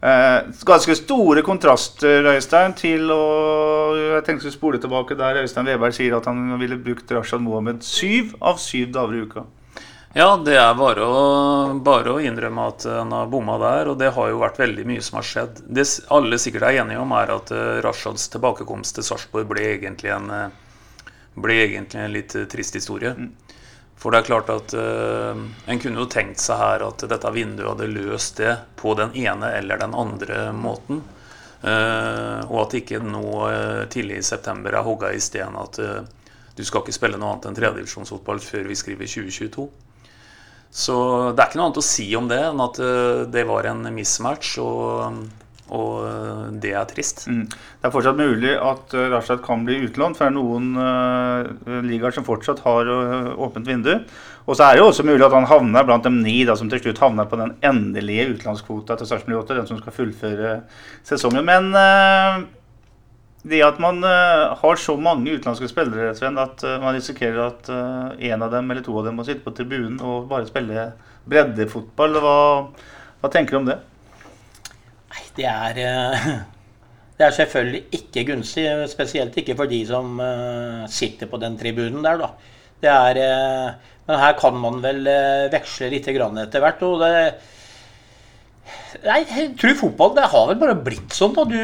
Eh, ganske store kontraster, Øystein, til å Jeg tenkte å spole tilbake der Øystein Weberg sier at han ville brukt Rashad Mohammed syv av syv dager i uka. Ja, det er bare å, bare å innrømme at han har bomma der, og det har jo vært veldig mye som har skjedd. Det alle sikkert er enige om, er at uh, Rashads tilbakekomst til Sarpsborg ble egentlig en uh, ble egentlig en litt trist historie. Mm. For det er klart at uh, en kunne jo tenkt seg her at dette vinduet hadde løst det på den ene eller den andre måten. Uh, og at ikke nå uh, tidlig i september er hogga i sten at du skal ikke spille noe annet enn tredjedivisjonsfotball før vi skriver 2022. Så det er ikke noe annet å si om det enn at eh, det var en mismatch, og, og eh, det er trist. Mm. Det er fortsatt mulig at uh, Rashad kan bli utlånt, for det er noen uh, ligaer som fortsatt har åpent vindu. Og så er det jo også mulig at han havner blant de ni da, som til slutt havner på den endelige utenlandskvota til Sarpsborg 8, den som skal fullføre sesongen. Men uh, det at man uh, har så mange utenlandske spillere, Sven, at uh, man risikerer at uh, en av dem eller to av dem må sitte på tribunen og bare spille breddefotball. Hva, hva tenker du om det? Nei, det er Det er selvfølgelig ikke gunstig. Spesielt ikke for de som sitter på den tribunen der, da. Er Men her kan man vel veksle litt etter hvert. og det Nei, jeg tror fotball det har vel bare blitt sånn. Du,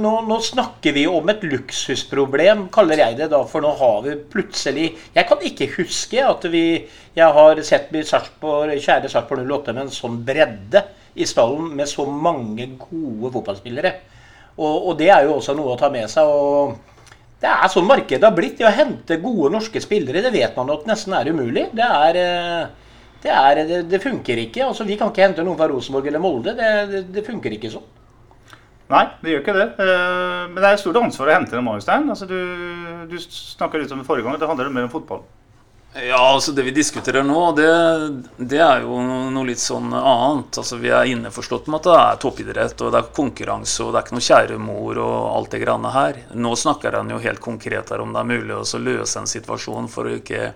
nå, nå, snakker vi om et luksusproblem, kaller jeg det. da, For nå har vi plutselig Jeg kan ikke huske at vi jeg har sett Sarpsborg, kjære Sarpsborg 08 med en sånn bredde i stallen med så mange gode fotballspillere. Og, og, det er jo også noe å ta med seg. og Det er sånn markedet har blitt. Å hente gode norske spillere, det vet man at nesten er umulig. Det er... Eh, det, er, det, det, funker ikke. altså Vi kan ikke hente noen fra Rosenborg eller Molde. Det, det, funker ikke sånn. Nei, det gjør ikke det. Eh, men det er et stort ansvar å hente dem, Arnstein. Altså, du, du snakka litt om det forrige gang. Det handler mer om fotball. Ja, altså Det vi diskuterer nå, det, det, er jo noe litt sånn annet. Altså Vi er innforstått med at det er toppidrett og det er konkurranse og det er ikke noe kjære mor og alt det greiene her. Nå snakker han jo helt konkret her om det er mulig å løse en situasjon for å ikke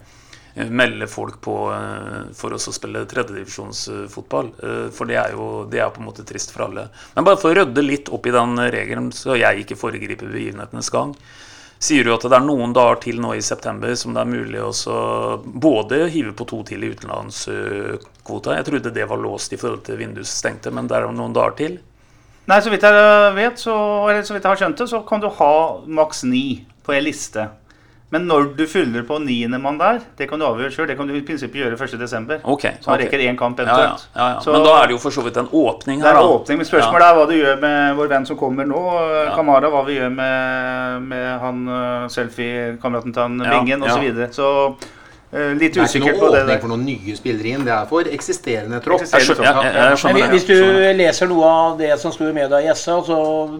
melde folk på eh, for å spille tredjedivisjonsfotball. Eh, for det er jo det er på en måte trist for alle. Men bare for å rydde litt opp i den regelen, så jeg ikke foregriper begivenhetenes gang, sier du at det er noen dager til nå i september som det er mulig å både hive på to til i utenlandskvota. Jeg trodde det var låst i forhold til vindusstengte, men det er noen dager til. Nei, så vidt jeg vet, så, eller så vidt jeg har skjønt det, så kan du ha maks ni på ei liste. Men når du fyller på niendemann der, det kan du avgjøre sjøl. Det kan du i prinsippet gjøre 1.12. Okay, så han rekker én kamp eventuelt. Ja, ja, ja, så, men da er det jo for så vidt en åpning her. Det er en åpning, men Spørsmålet er hva du gjør med vår venn som kommer nå, Kamara. Hva vi gjør med, med han uh, selfie-kameraten til han Bingen osv. Så, videre. så litt usikker på det. Det er ikke noen åpning for noen nye spillere inn. Det er for eksisterende tropp. Eksisterende tropp. Ja, jeg, jeg hvis du leser noe av det som sto i media i SA, så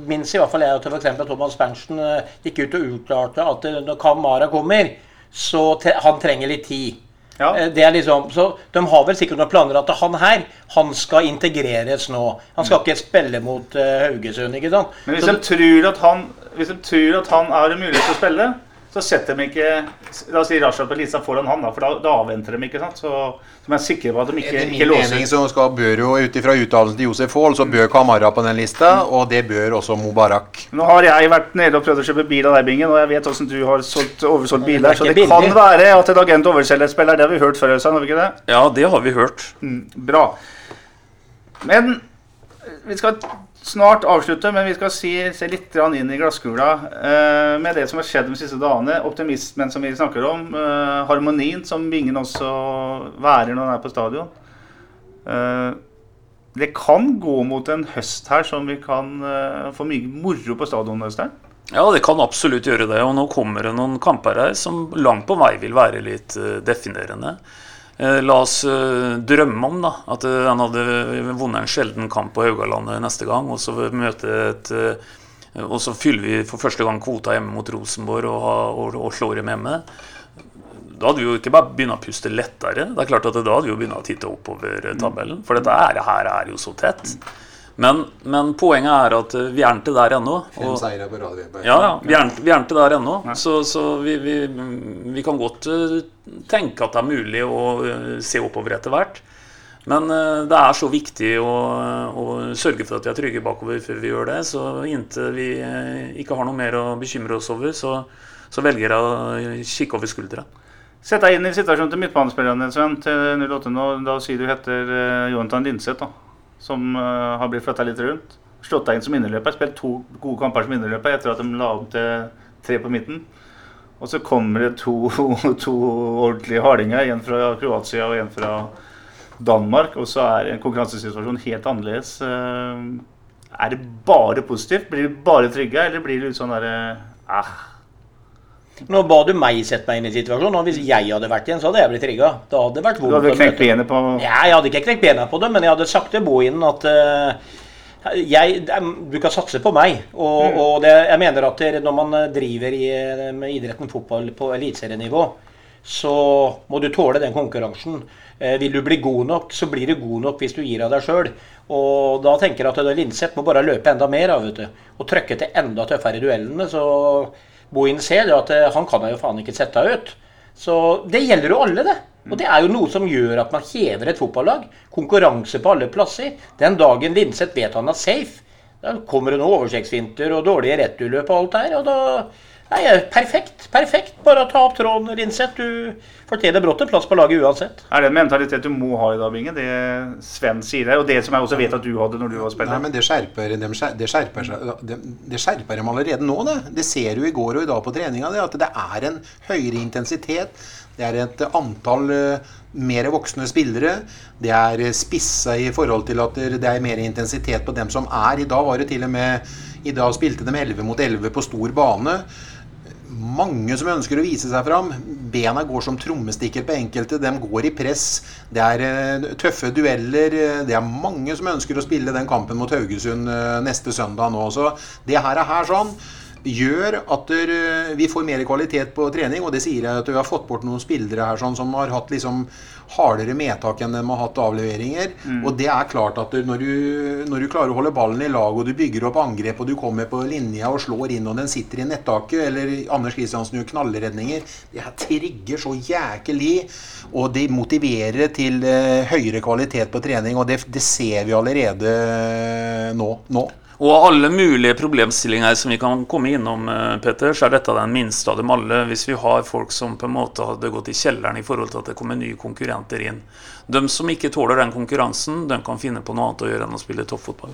minnes i hvert fall jeg at f.eks. Thomas Berntsen uh, gikk ut og utklarte at uh, når Kamara kommer, så tre han trenger litt tid. Ja. Det er liksom, så De har vel sikkert noen planer at han her han skal integreres nå. Han skal ikke spille mot Haugesund. ikke sant? Men hvis, så, de tror at han, hvis de tror at han har mulighet til å spille så setter de ikke La oss si Rashad på lista foran han, da, for da, da avventer de. ikke sant? Så, så er jeg sikker på at de ikke, ikke låser. mening så skal, bør jo Ut ifra uttalelsen til Josef Aall, så bør Kamara på den lista, og det bør også Mubarak. Nå har jeg vært nede og prøvd å kjøpe bil av deg, Bingen, og jeg vet hvordan du har solgt, oversolgt biler. Så det billig. kan være at et agent overselger et spiller. Det har vi hørt før, Øystein, har vi ikke det? Ja, det har vi hørt. Mm, bra. Men vi skal snart avslutte, men vi skal si, se litt inn i glasskula eh, med det som har skjedd de siste dagene. Optimismen som vi snakker om. Eh, harmonien som vingen også værer når han er på stadion. Eh, det kan gå mot en høst her som vi kan eh, få mye moro på stadion. Øystein. Ja, det kan absolutt gjøre det. Og nå kommer det noen kamper her som langt på vei vil være litt uh, definerende. Eh, la oss eh, drømme om da, at eh, han hadde vunnet en sjelden kamp på Haugalandet neste gang, og så møte et og så fyller vi for første gang kvota hjemme mot Rosenborg og, og, og slår dem hjemme. Da hadde vi jo ikke bare begynt å puste lettere. Det er klart at Da hadde vi jo begynt å titte oppover tabellen. For dette er, her er jo så tett. Men, men poenget er at eh, vi er ikke der ennå. Fem og- seire på rad. Ja, ja, vi er, vi er ikke der ennå. Så, så vi, vi, vi kan godt eh, tenke at det er mulig å eh, se oppover etter hvert. Men det er så viktig å, å sørge for at vi er trygge bakover før vi gjør det. Så inntil vi ikke har noe mer å bekymre oss over, så, så velger jeg å kikke over skuldra. Sett deg inn i situasjonen til midtbanespilleren din, Sven, til 08 nå. Da sier du heter Jonathan Linseth, da. Som eh, har blitt flytta litt rundt. Slått deg inn som innerløper. Spilt to gode kamper som innerløper etter at de la om til tre på midten. Og så kommer det to, to ordentlige hardinger. En fra Kroatia og en fra Danmark. Og så er en konkurransesituasjon helt annerledes. Eh, Er det bare positivt? Blir du bare trygge, eller blir du litt sånn derre eh, Nå ba du meg sette meg inn i situasjonen, og hvis jeg hadde vært igjen, så hadde jeg blitt trigga. Da hadde det vært Du hadde knekt benet på Ja, jeg hadde ikke knekt bena på det, men jeg hadde sagt til Bohinen at uh, jeg, du kan satse på meg. Og, Mm. og det, jeg mener at når man eh, driver i, eh, med idretten fotball på eliteserienivå, så må du tåle den konkurransen. Eh, vil du bli god nok, så blir du god nok hvis du gir av deg sjøl. Og da tenker jeg at Linseth må bare løpe enda mer av, vet du. Og trykke til enda tøffere i duellene. Så Bohin ser at eh, han kan jeg jo faen ikke sette ut. Så det gjelder jo alle, det. Og det er jo noe som gjør at man hever et fotballag. Konkurranse på alle plasser. Den dagen Linseth vet han er safe, da kommer det noen oversiktsfinter og dårlige returløp og alt her. Og da Nei, perfekt. Perfekt. Bare ta opp tråden, Linseth. Du fortjener brått en plass på laget uansett. Er det en mentalitet du må ha i dag, Binge? Det Sven sier der, og det som jeg også vet at du hadde når du var Nei, men det skjerper, dem det, skjerper det, det skjerper dem allerede nå. Det. det ser du i går og i dag på treninga. Det, at det er en høyere intensitet. Det er et antall eh, mer voksne spillere. Det er eh, spissa i forhold til at det det er mer intensitet på dem som er. I dag var det til og med I dag spilte de 11 mot 11 på stor bane. Mange som ønsker å vise seg fram. Bena går som trommestikker på enkelte. De går i press. Det er eh, tøffe dueller. Det er mange som ønsker å spille den kampen mot Haugesund eh, neste søndag nå. Så det her er her sånn gjør at eh, vi får mer kvalitet på trening. Og det sier jeg at vi har fått bort noen spillere her sånn, som har hatt liksom hardere medtak enn de har hatt avleveringer. Og det er klart at når du, når du klarer å holde ballen i lag, og du bygger opp angrep, og du kommer på linja og slår inn, og den sitter i nettaket, eller Anders Kristiansen gjør knallredninger Det her trigger så jækelig, og det motiverer til eh, høyere kvalitet på trening. Og det, det ser vi allerede eh, nå. nå. Og av alle mulige problemstillinger som vi kan komme innom, eh, Petter, så er dette den minste av dem alle. Hvis vi har folk som på en måte hadde gått i kjelleren i forhold til at det kommer nye konkurrenter inn. De som ikke tåler den konkurransen, de kan finne på noe annet å gjøre enn å spille toppfotball.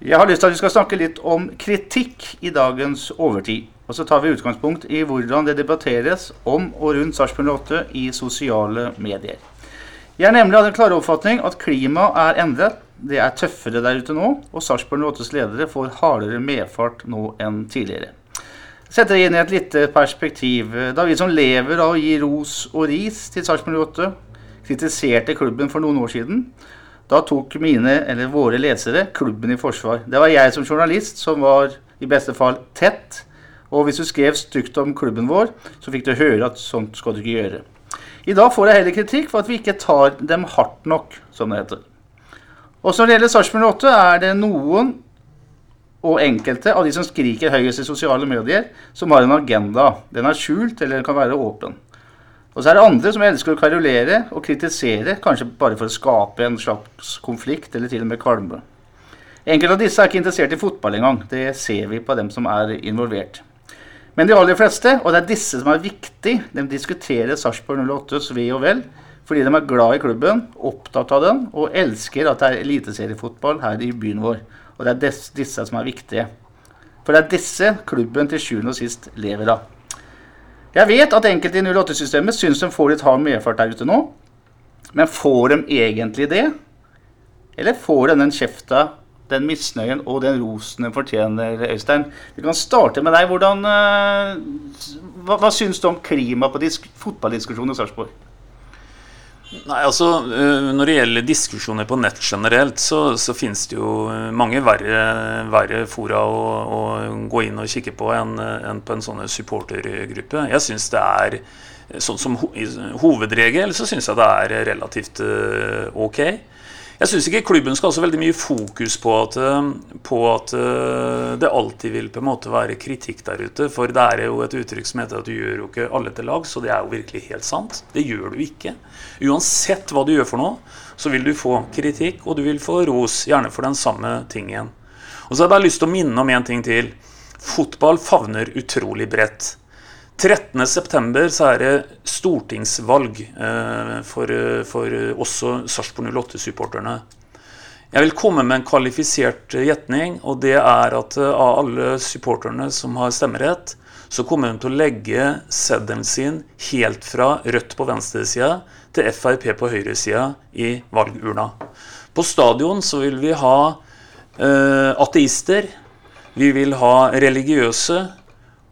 Jeg har lyst til at vi skal snakke litt om kritikk i dagens overtid. Og så tar vi utgangspunkt i hvordan det debatteres om og rundt Sarpsborg 8 i sosiale medier. Jeg er nemlig av den klare oppfatning at klimaet er endret. Det er tøffere der ute nå, og Sarpsborg 8s ledere får hardere medfart nå enn tidligere. Setter det inn i et lite perspektiv. Da vi som lever av å gi ros og ris til Sarpsborg 8, kritiserte klubben for noen år siden, da tok mine, eller våre lesere, klubben i forsvar. Det var jeg som journalist som var i beste fall tett. Og hvis du skrev stygt om klubben vår, så fikk du høre at sånt skal du ikke gjøre. I dag får jeg heller kritikk for at vi ikke tar dem hardt nok, som det heter. Også når det gjelder Sarpsborg 8, er det noen og enkelte av de som skriker høyest i sosiale medier, som har en agenda. Den er skjult, eller den kan være åpen. Og så er det andre som elsker å karolere og kritisere, kanskje bare for å skape en slags konflikt, eller til og med kvalme. Enkelte av disse er ikke interessert i fotball engang. Det ser vi på dem som er involvert. Men de aller fleste, og det er disse som er viktig, de diskuterer Sarpsborg 08s ve og vel, fordi de er glad i klubben, opptatt av den, og elsker at det er eliteseriefotball her i byen vår. Og det er disse som er viktige. For det er disse klubben til sjuende og sist lever av. Jeg vet at enkelte i 08-systemet syns de får litt hard medfart der ute nå. Men får de egentlig det? Eller får de den kjefta den misnøyen og den rosen den fortjener, Øystein. Vi kan starte med deg. Hvordan, eh, hva, hva syns du om klimaet på disk, fotballdiskusjonen i Sarpsborg? Nei, altså eh, Når det gjelder diskusjoner på nett generelt, så, så finnes det jo eh, mange verre, verre fora å, å, gå inn og kikke på enn en på en sånn supportergruppe. Jeg syns det er sånn som ho hovedregel så syns jeg det er relativt uh, ok. Jeg syns ikke klubben skal ha så veldig mye fokus på at, eh, på at, eh, det alltid vil på en måte være kritikk der ute. For det er jo et uttrykk som heter at du gjør jo ikke alle til lag, så det er jo virkelig helt sant. Det gjør du ikke. Uansett hva du gjør for noe, så vil du få kritikk, og du vil få ros, gjerne for den samme tingen. Og så har jeg bare lyst til å minne om en ting til. Fotball favner utrolig bredt. 13.9. så er det stortingsvalg eh, for, eh, for også Sarpsborg 08-supporterne. Jeg vil komme med en kvalifisert gjetning, og det er at eh, av alle supporterne som har stemmerett, så kommer hun til å legge seddelen sin helt fra Rødt på venstresida til Frp på høyresida i valgurna. På stadion så vil vi ha eh, ateister. Vi vil ha religiøse.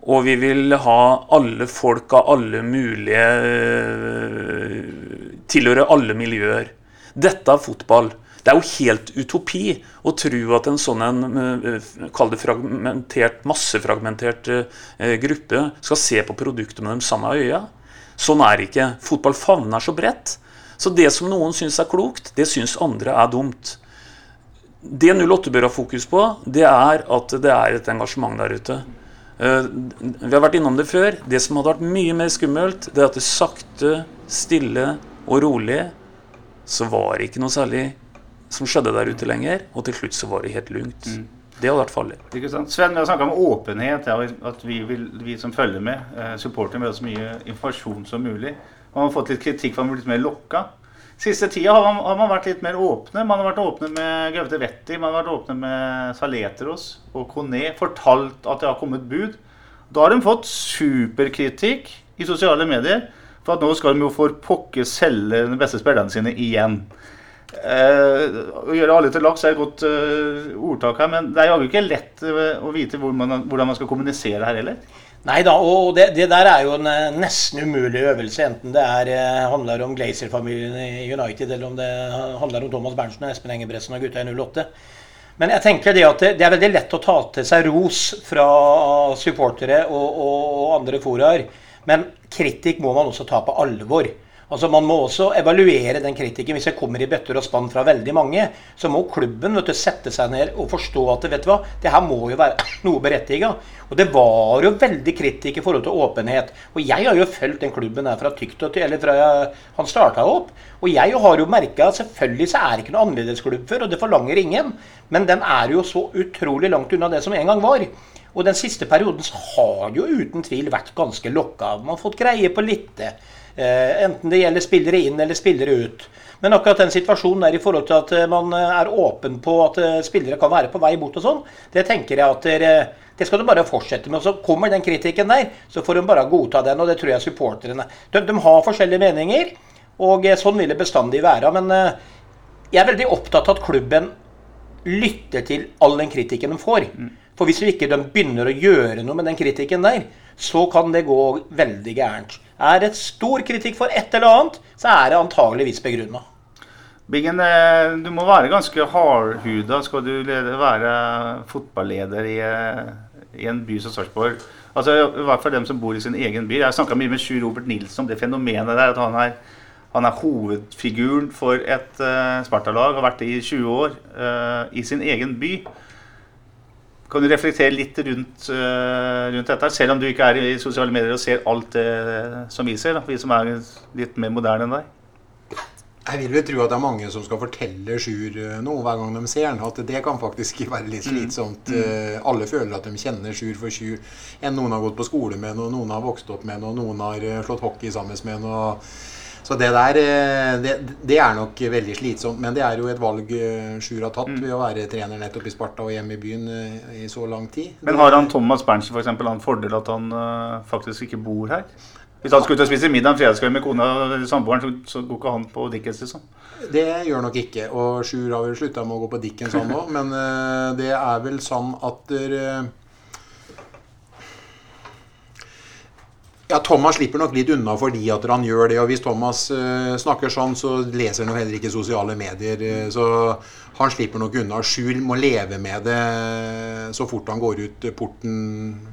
Og vi vil ha alle folk av alle mulige eh, Tilhøre alle miljøer. Dette er fotball. Det er jo helt utopi å tro at en sånn en, eh, kall det fragmentert, massefragmentert eh, gruppe skal se på produktet med de samme øya. Sånn er det ikke. Fotball favner så bredt. Så det som noen syns er klokt, det syns andre er dumt. Det 08 bør ha fokus på, det er at det er et engasjement der ute. Eh, vi har vært innom det før. Det som hadde vært mye mer skummelt, det er at det sakte, stille og rolig så var det ikke noe særlig som skjedde der ute lenger. Og til slutt så var det helt lugnt. Mm. Det hadde vært farlig. Sven, vi har snakka om åpenhet. Ja, at vi, vil, vi, som følger med, eh, med vil ha så mye informasjon som mulig. Man har fått litt kritikk for at man blir litt mer lokka. Siste tida har man, har man, vært litt mer åpne. Man har vært åpne med Gaute Vetti, man har vært åpne med Saletros og Kone. Fortalt at det har kommet bud. Da har de fått superkritikk i sosiale medier for at nå skal de jo for pokker selge de beste spillerne sine igjen. Eh, å gjøre alle til laks er et godt uh, ordtak her, men det er jo ikke lett uh, å vite hvor man, hvordan man skal kommunisere her heller. Nei da, og det, det, der er jo en eh, nesten umulig øvelse. Enten det er, eh, handler om Glazer-familien i United, eller om det handler om Thomas Berntsen og Espen Engebretsen og gutta i 08. Men jeg tenker det at det, det, er veldig lett å ta til seg ros fra supportere og, og, og andre foraer. Men kritikk må man også ta på alvor. Altså Man må også evaluere den kritikken. Hvis jeg kommer i bøtter og spann fra veldig mange, så må klubben vet du, sette seg ned og forstå at vet du hva, det her må jo være noe berettiga. Og det var jo veldig kritikk i forhold til åpenhet. Og jeg har jo fulgt den klubben her fra tykt og til, eller fra han starta opp. Og jeg har jo merka at selvfølgelig så er det ikke noe annerledesklubb før, og det forlanger ingen. Men den er jo så utrolig langt unna det som en gang var. Og den siste perioden har jo uten tvil vært ganske lokka. Man har fått greie på litt. Eh, enten det gjelder spillere inn eller spillere ut. Men akkurat den situasjonen der i forhold til at eh, man eh, er åpen på at spillere kan være på vei bort og sånn, det tenker jeg at det, det skal du bare fortsette med. Og så kommer den kritikken der, så får de bare godta den. Og det tror jeg supporterne de, de har forskjellige meninger, og sånn vil det bestandig være. Men jeg er veldig opptatt av at klubben lytter til all den kritikken de får. For hvis ikke de begynner å gjøre noe med den kritikken der, så kan det gå veldig gærent. Er det stor kritikk for et eller annet, så er det antageligvis begrunna. Bingen, eh, du må være ganske hardhuda skal du være fotballeder i, eh, i en by som Sarpsborg. Altså, I hvert fall dem som bor i sin egen by. Jeg snakka mye med Sjur Robert Nilsen om det fenomenet der. at han er, han er hovedfiguren for et uh, Sparta-lag, har vært det i 20 år, uh, i sin egen by. Kan du reflektere litt rundt, uh, rundt, dette, selv om du ikke er i sosiale medier og ser alt det som vi ser? Da, vi som er litt mer moderne enn deg? Jeg vil vel tro at det er mange som skal fortelle Sjur eh, noe hver gang de ser han. At det kan faktisk være litt mm. slitsomt. Mm. Mm. Alle føler at de kjenner Sjur for Sjur. Enn noen har gått på skole med noen, noen har vokst opp med noen, noen har slått hockey sammen med noe. Så det der eh, det, det, er nok veldig slitsomt. Men det er jo et valg eh, Sjur har tatt mm. ved å være trener nettopp i Sparta og hjemme i byen eh, i så lang tid. Men har han Thomas Berntsen f.eks. For en fordel at han faktisk ikke bor her? Hvis han skulle ut og spise middag en fredagskveld med kona eller samboeren, så, så går ikke han på Dickens, liksom. Det gjør nok ikke. Og Sjur har vel slutta med å gå på Dickens han òg, men det er vel sånn at der, Ja, Thomas slipper nok litt unna fordi at han gjør det. Og hvis Thomas uh, snakker sånn, så leser han jo heller ikke sosiale medier. Uh, så han slipper nok unna. Skjul må leve med det så fort han går ut porten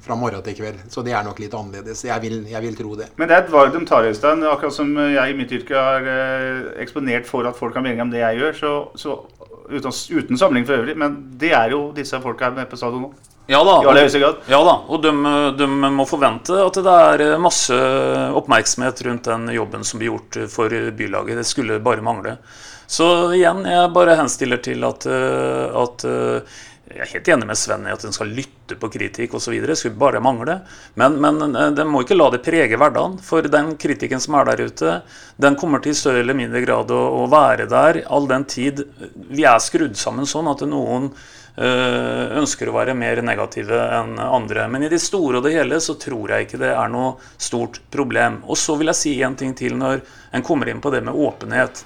fra morgen til kveld. Så det er nok litt annerledes. Jeg vil, jeg vil tro det. Men det er et valg de tar, Øystein. Akkurat som jeg i mitt yrke er uh, eksponert for at folk kan mening om det jeg gjør. Så, så uten, uten samling for øvrig. Men det er jo disse folka her med på stadion nå. Ja da. Grad. Ja da, og de, de må forvente at det er masse oppmerksomhet rundt den jobben som blir gjort for bylaget. Det skulle bare mangle. Så igjen, jeg bare henstiller til at, eh, at eh, jeg er helt enig med Sven i at en skal lytte på kritikk osv. Det skulle bare mangle. Men, men eh, den må ikke la det prege hverdagen. For den kritikken som er der ute, den kommer til i større eller mindre grad å, å være der all den tid vi er skrudd sammen sånn at noen eh, ønsker å være mer negative enn andre. Men i det store og det hele så tror jeg ikke det er noe stort problem. Og så vil jeg si en ting til når en kommer inn på det med åpenhet.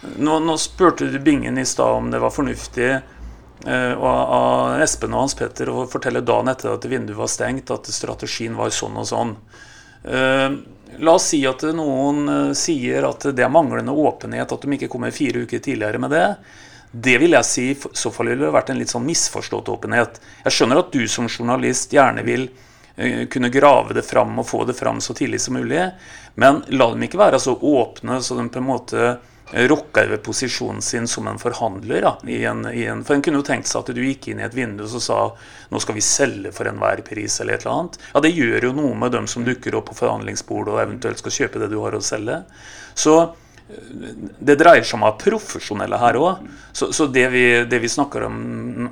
Nå, nå spurte du Bingen i stad om det var fornuftig eh, av Espen og Hans Petter å fortelle dagen etter at vinduet var stengt, at strategien var sånn og sånn. Uh, la oss si at noen eh, sier at det er manglende åpenhet, at de ikke kommer fire uker tidligere med det. Det vil jeg si i så fall ville det vært en litt sånn misforstått åpenhet. Jeg skjønner at du som journalist gjerne vil eh, kunne grave det fram og få det fram så tidlig som mulig, men la dem ikke være så åpne så de på en måte eh, rokker ved posisjonen sin som en forhandler. Da, i en, i en, for En kunne jo tenkt seg at du gikk inn i et vindu og sa nå skal vi selge for enhver pris, eller et eller annet. Ja, Det gjør jo noe med dem som dukker opp på forhandlingsbordet og eventuelt skal kjøpe det du har å selge. Så det dreier seg om å være profesjonelle her òg. Så, så det, vi, det, vi, snakker om,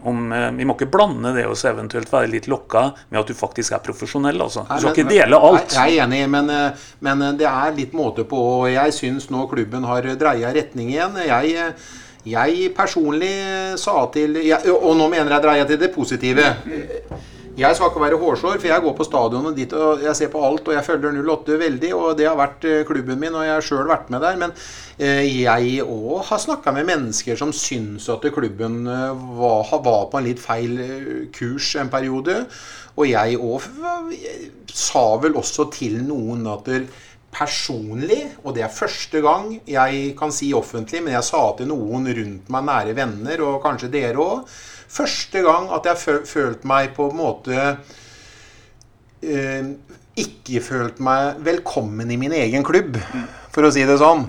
om, eh, Vi må ikke blande det så eventuelt være litt lokka med at du faktisk er profesjonell. Altså. Du skal ikke dele alt. Jeg er enig, men, eh, men det er litt måte på. og Jeg syns nå klubben har dreia retning igjen. Jeg, jeg personlig sa til jeg, Og nå mener jeg dreia til det positive. Jeg skal ikke være hårsår, for jeg går på stadionet dit og jeg ser på alt. Og jeg følger 08 veldig, og det har vært eh, klubben min, og jeg har sjøl vært med der. Men eh, jeg òg har snakka med mennesker som syns at klubben eh, var, var, på en litt feil kurs en periode. Og jeg òg sa vel også til noen at personlig, og det er første gang jeg kan si offentlig, men jeg sa til noen rundt meg, nære venner, og kanskje dere òg Første gang at jeg følte meg på en måte eh, Ikke følt meg velkommen i min egen klubb, for å si det sånn.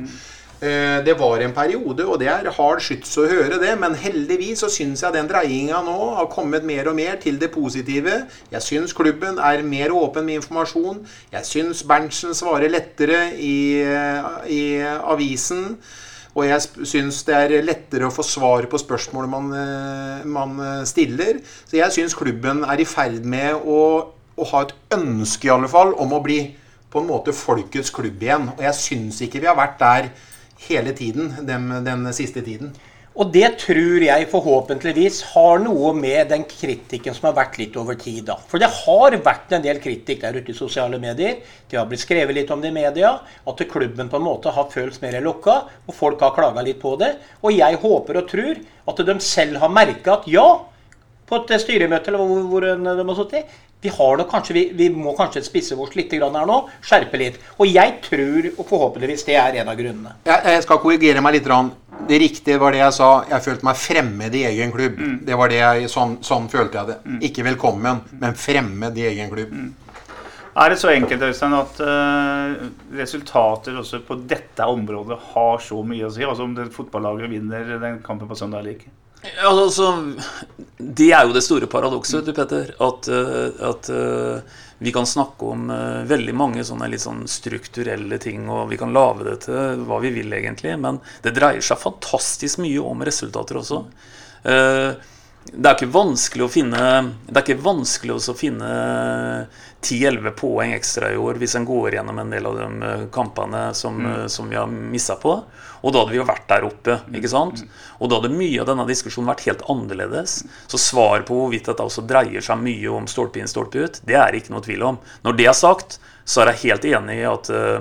Eh, det var en periode, og det er hard skyts å høre det, men heldigvis så syns jeg den dreiinga nå har kommet mer og mer til det positive. Jeg syns klubben er mer åpen med informasjon. Jeg syns Berntsen svarer lettere i, i avisen. Og jeg syns det er lettere å få svar på spørsmål man, man stiller. Så jeg syns klubben er i ferd med å, å, ha et ønske, i alle fall, om å bli på en måte folkets klubb igjen. Og jeg syns ikke vi har vært der hele tiden den, den siste tiden. Og det tror jeg forhåpentligvis har noe med den kritikken som har vært litt over tid. da. For det har vært en del kritikk der ute i sosiale medier. Det har blitt skrevet litt om det i media. At klubben på en måte har føltes mer lokka, og folk har klaga litt på det. Og jeg håper og tror at de selv har merka at ja, på et styremøte eller hvor, hvor de har sittet, vi, kanskje, vi, vi, må kanskje spisse oss litt her nå. Skjerpe litt. Og jeg tror og forhåpentligvis det er en av grunnene. Jeg, jeg skal korrigere meg litt. Det riktige var det jeg sa. Jeg følte meg fremmed i egen klubb. Mm. Det var det jeg, sånn, sånn følte jeg det. Mm. Ikke velkommen, men fremmed i egen klubb. Mm. Er det så enkelt Øystein, at uh, resultater også på dette området har så mye å si? Altså Om det fotballaget vinner den kampen på søndag eller ikke? Ja, altså, det er jo det store paradokset, du Petter. At, at uh, vi kan snakke om uh, veldig mange sånne litt sånn strukturelle ting, og vi kan lage det til hva vi vil, egentlig. Men det dreier seg fantastisk mye om resultater også. Uh, det er ikke vanskelig å finne Det er ikke vanskelig å finne 10-11 poeng ekstra i år hvis en går gjennom en del av de kampene som, mm. som vi har missa på. Og da hadde vi jo vært der oppe. ikke sant? Og da hadde mye av denne diskusjonen vært helt annerledes. Så svar på hvorvidt dette også dreier seg mye om stolpe inn, stolpe ut, det er ikke noe tvil om. Når det er sagt, så er jeg helt enig i at, eh,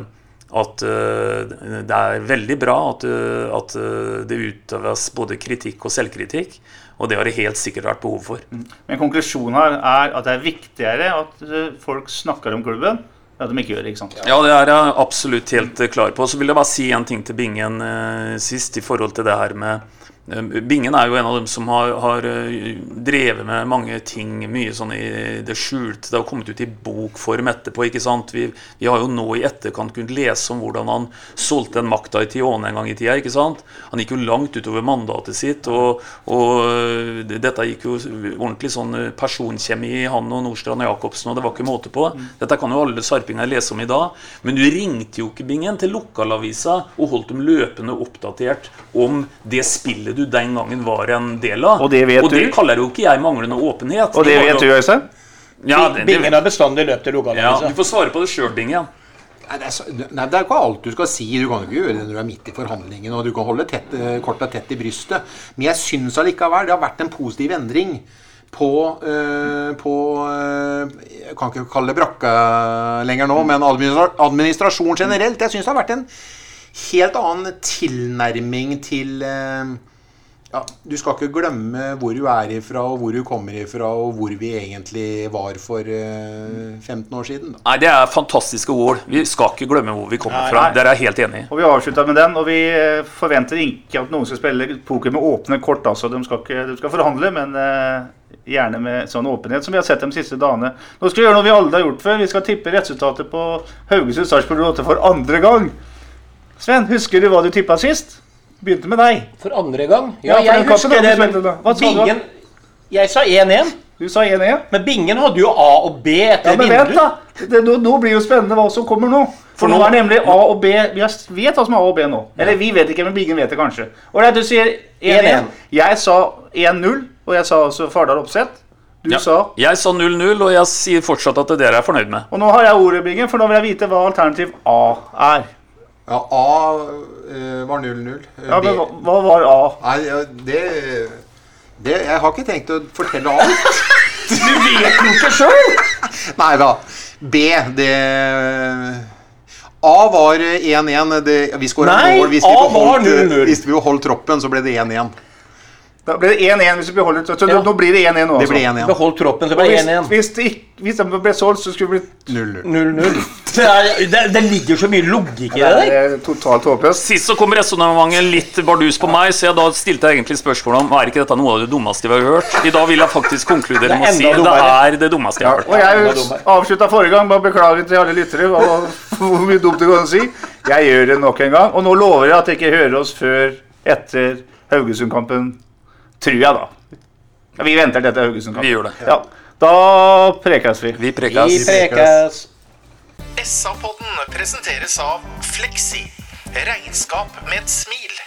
at eh, det er veldig bra at, eh, at eh, det utøves både kritikk og selvkritikk. Og det har det helt sikkert vært behov for. Men konklusjonen her er at det er viktigere at eh, folk snakker om klubben, ja, de ikke gjør det. ikke sant? Ja, det er jeg absolutt helt eh, klar på. Så vil jeg bare si en ting til Bingen eh, sist i forhold til det her med Bingen er jo en av dem som har, har eh, drevet med mange ting, mye sånn i det skjulte. Det har kommet ut i bokform etterpå. ikke sant? Vi, vi har jo nå i etterkant kunnet lese om hvordan han solgte den makta i Tione en gang i tida. ikke sant? Han gikk jo langt utover mandatet sitt, og, og eh, dette gikk jo ordentlig sånn eh, personkjemi i han og Nordstrand og Jacobsen, og det var ikke måte på. Dette kan jo alle sarpinger lese om i dag. Men du ringte jo ikke Bingen til lokalavisa og holdt dem løpende oppdatert om det spillet du den gangen var en del av. Og det vet og det kaller jo ikke jeg manglende åpenhet. Og det var vet jo- du, Øystein? Ja, det, det, Bingen har bestandig løpt til ja, du får svare på det sjøl, Bingen. Nei, det er, så, nei, det er ikke alt du skal si. Du kan jo ikke gjøre det når du er midt i forhandlingen. Og du kan holde tett, eh, korta tett i brystet. Men jeg syns allikevel det har vært en positiv endring på, øh, på øh, Jeg kan ikke kalle det brakka lenger nå, men administra administrasjon generelt. Jeg syns det har vært en helt annen tilnærming til eh, ja, Du skal ikke glemme hvor du er ifra, og hvor du kommer ifra, og hvor vi egentlig var for eh, 15 år siden. Da. Nei, det er fantastiske ord. Vi skal ikke glemme hvor vi kommer Nei, fra. nei. Der er jeg helt enig. Og vi avslutta med den, og vi eh, forventer ikke at noen skal spille poker med åpne kort. altså. De skal, ikke, de skal forhandle, men eh, gjerne med sånn åpenhet som vi har sett de siste dagene. Nå skal vi gjøre noe vi aldri har gjort før. Vi skal tippe resultatet på Haugesund-Sarpsborg 8 for andre gang. Sven, husker du hva du tippa sist? Begynte med deg. For andre gang? Ja, Ja, jeg husker det. Men. Hva sa du? Bingen Jeg sa 1-1. Du sa 1-1. Men Bingen hadde jo A og B etter Ja, men vent, vindu. da! Det, nå, nå blir jo spennende hva som kommer nå. For nå nå- er nemlig A og B Vi har- vet hva som er A og B nå. Eller vi vet ikke, men Bingen vet det kanskje. Ålreit, du sier 1-1. 1-1. Jeg sa 1-0, og jeg sa altså Fardal Oppsett. Du Ja. sa Jeg sa 0-0, og jeg sier fortsatt at dere er fornøyd med. Og nå har jeg ordet, Bingen, for nå vil jeg vite hva alternativ A er. Ja, A eh, var 0-0. Eh, Ja, men hva, hva var A? Nei, det, det Jeg har ikke tenkt å fortelle alt. Du vet jo ikke sjøl! Nei da. B, det A var 1-1. Vi skåra mål. Hvis vi, beholdt, 0-0. hvis vi beholdt troppen, så ble det 1-1. Da ble det 1-1 hvis vi beholder Så Ja. nå blir det 1-1 nå, Det altså. ble 1-1. Beholdt troppen, så ble det hvis, 1-1. hvis, det ikke, hvis de ble solgt, så skulle det blitt 0-0. 0-0. Det, det, det ligger så mye logikk i det Det er totalt håpløst. Sist så kom resonnementet litt bardus på meg, så jeg da stilte jeg egentlig spørsmål om er ikke dette noe av det dummeste vi har hørt. I dag vil jeg faktisk konkludere med å si Det er det er det dummeste jeg har hørt. Og jeg avslutta forrige gang med å beklage til alle lyttere hvor mye dumt det går an å si. Jeg gjør det nok en gang. Og nå lover jeg at jeg ikke hører oss før etter Haugesund-kampen. Tror jeg, da. Ja, vi venter til etter Haugesund-kamp. Vi gjør det. Ja. Da prekes vi. Vi Vi prekes. prekes. SA-podden presenteres av Fleksi. Regnskap med et smil.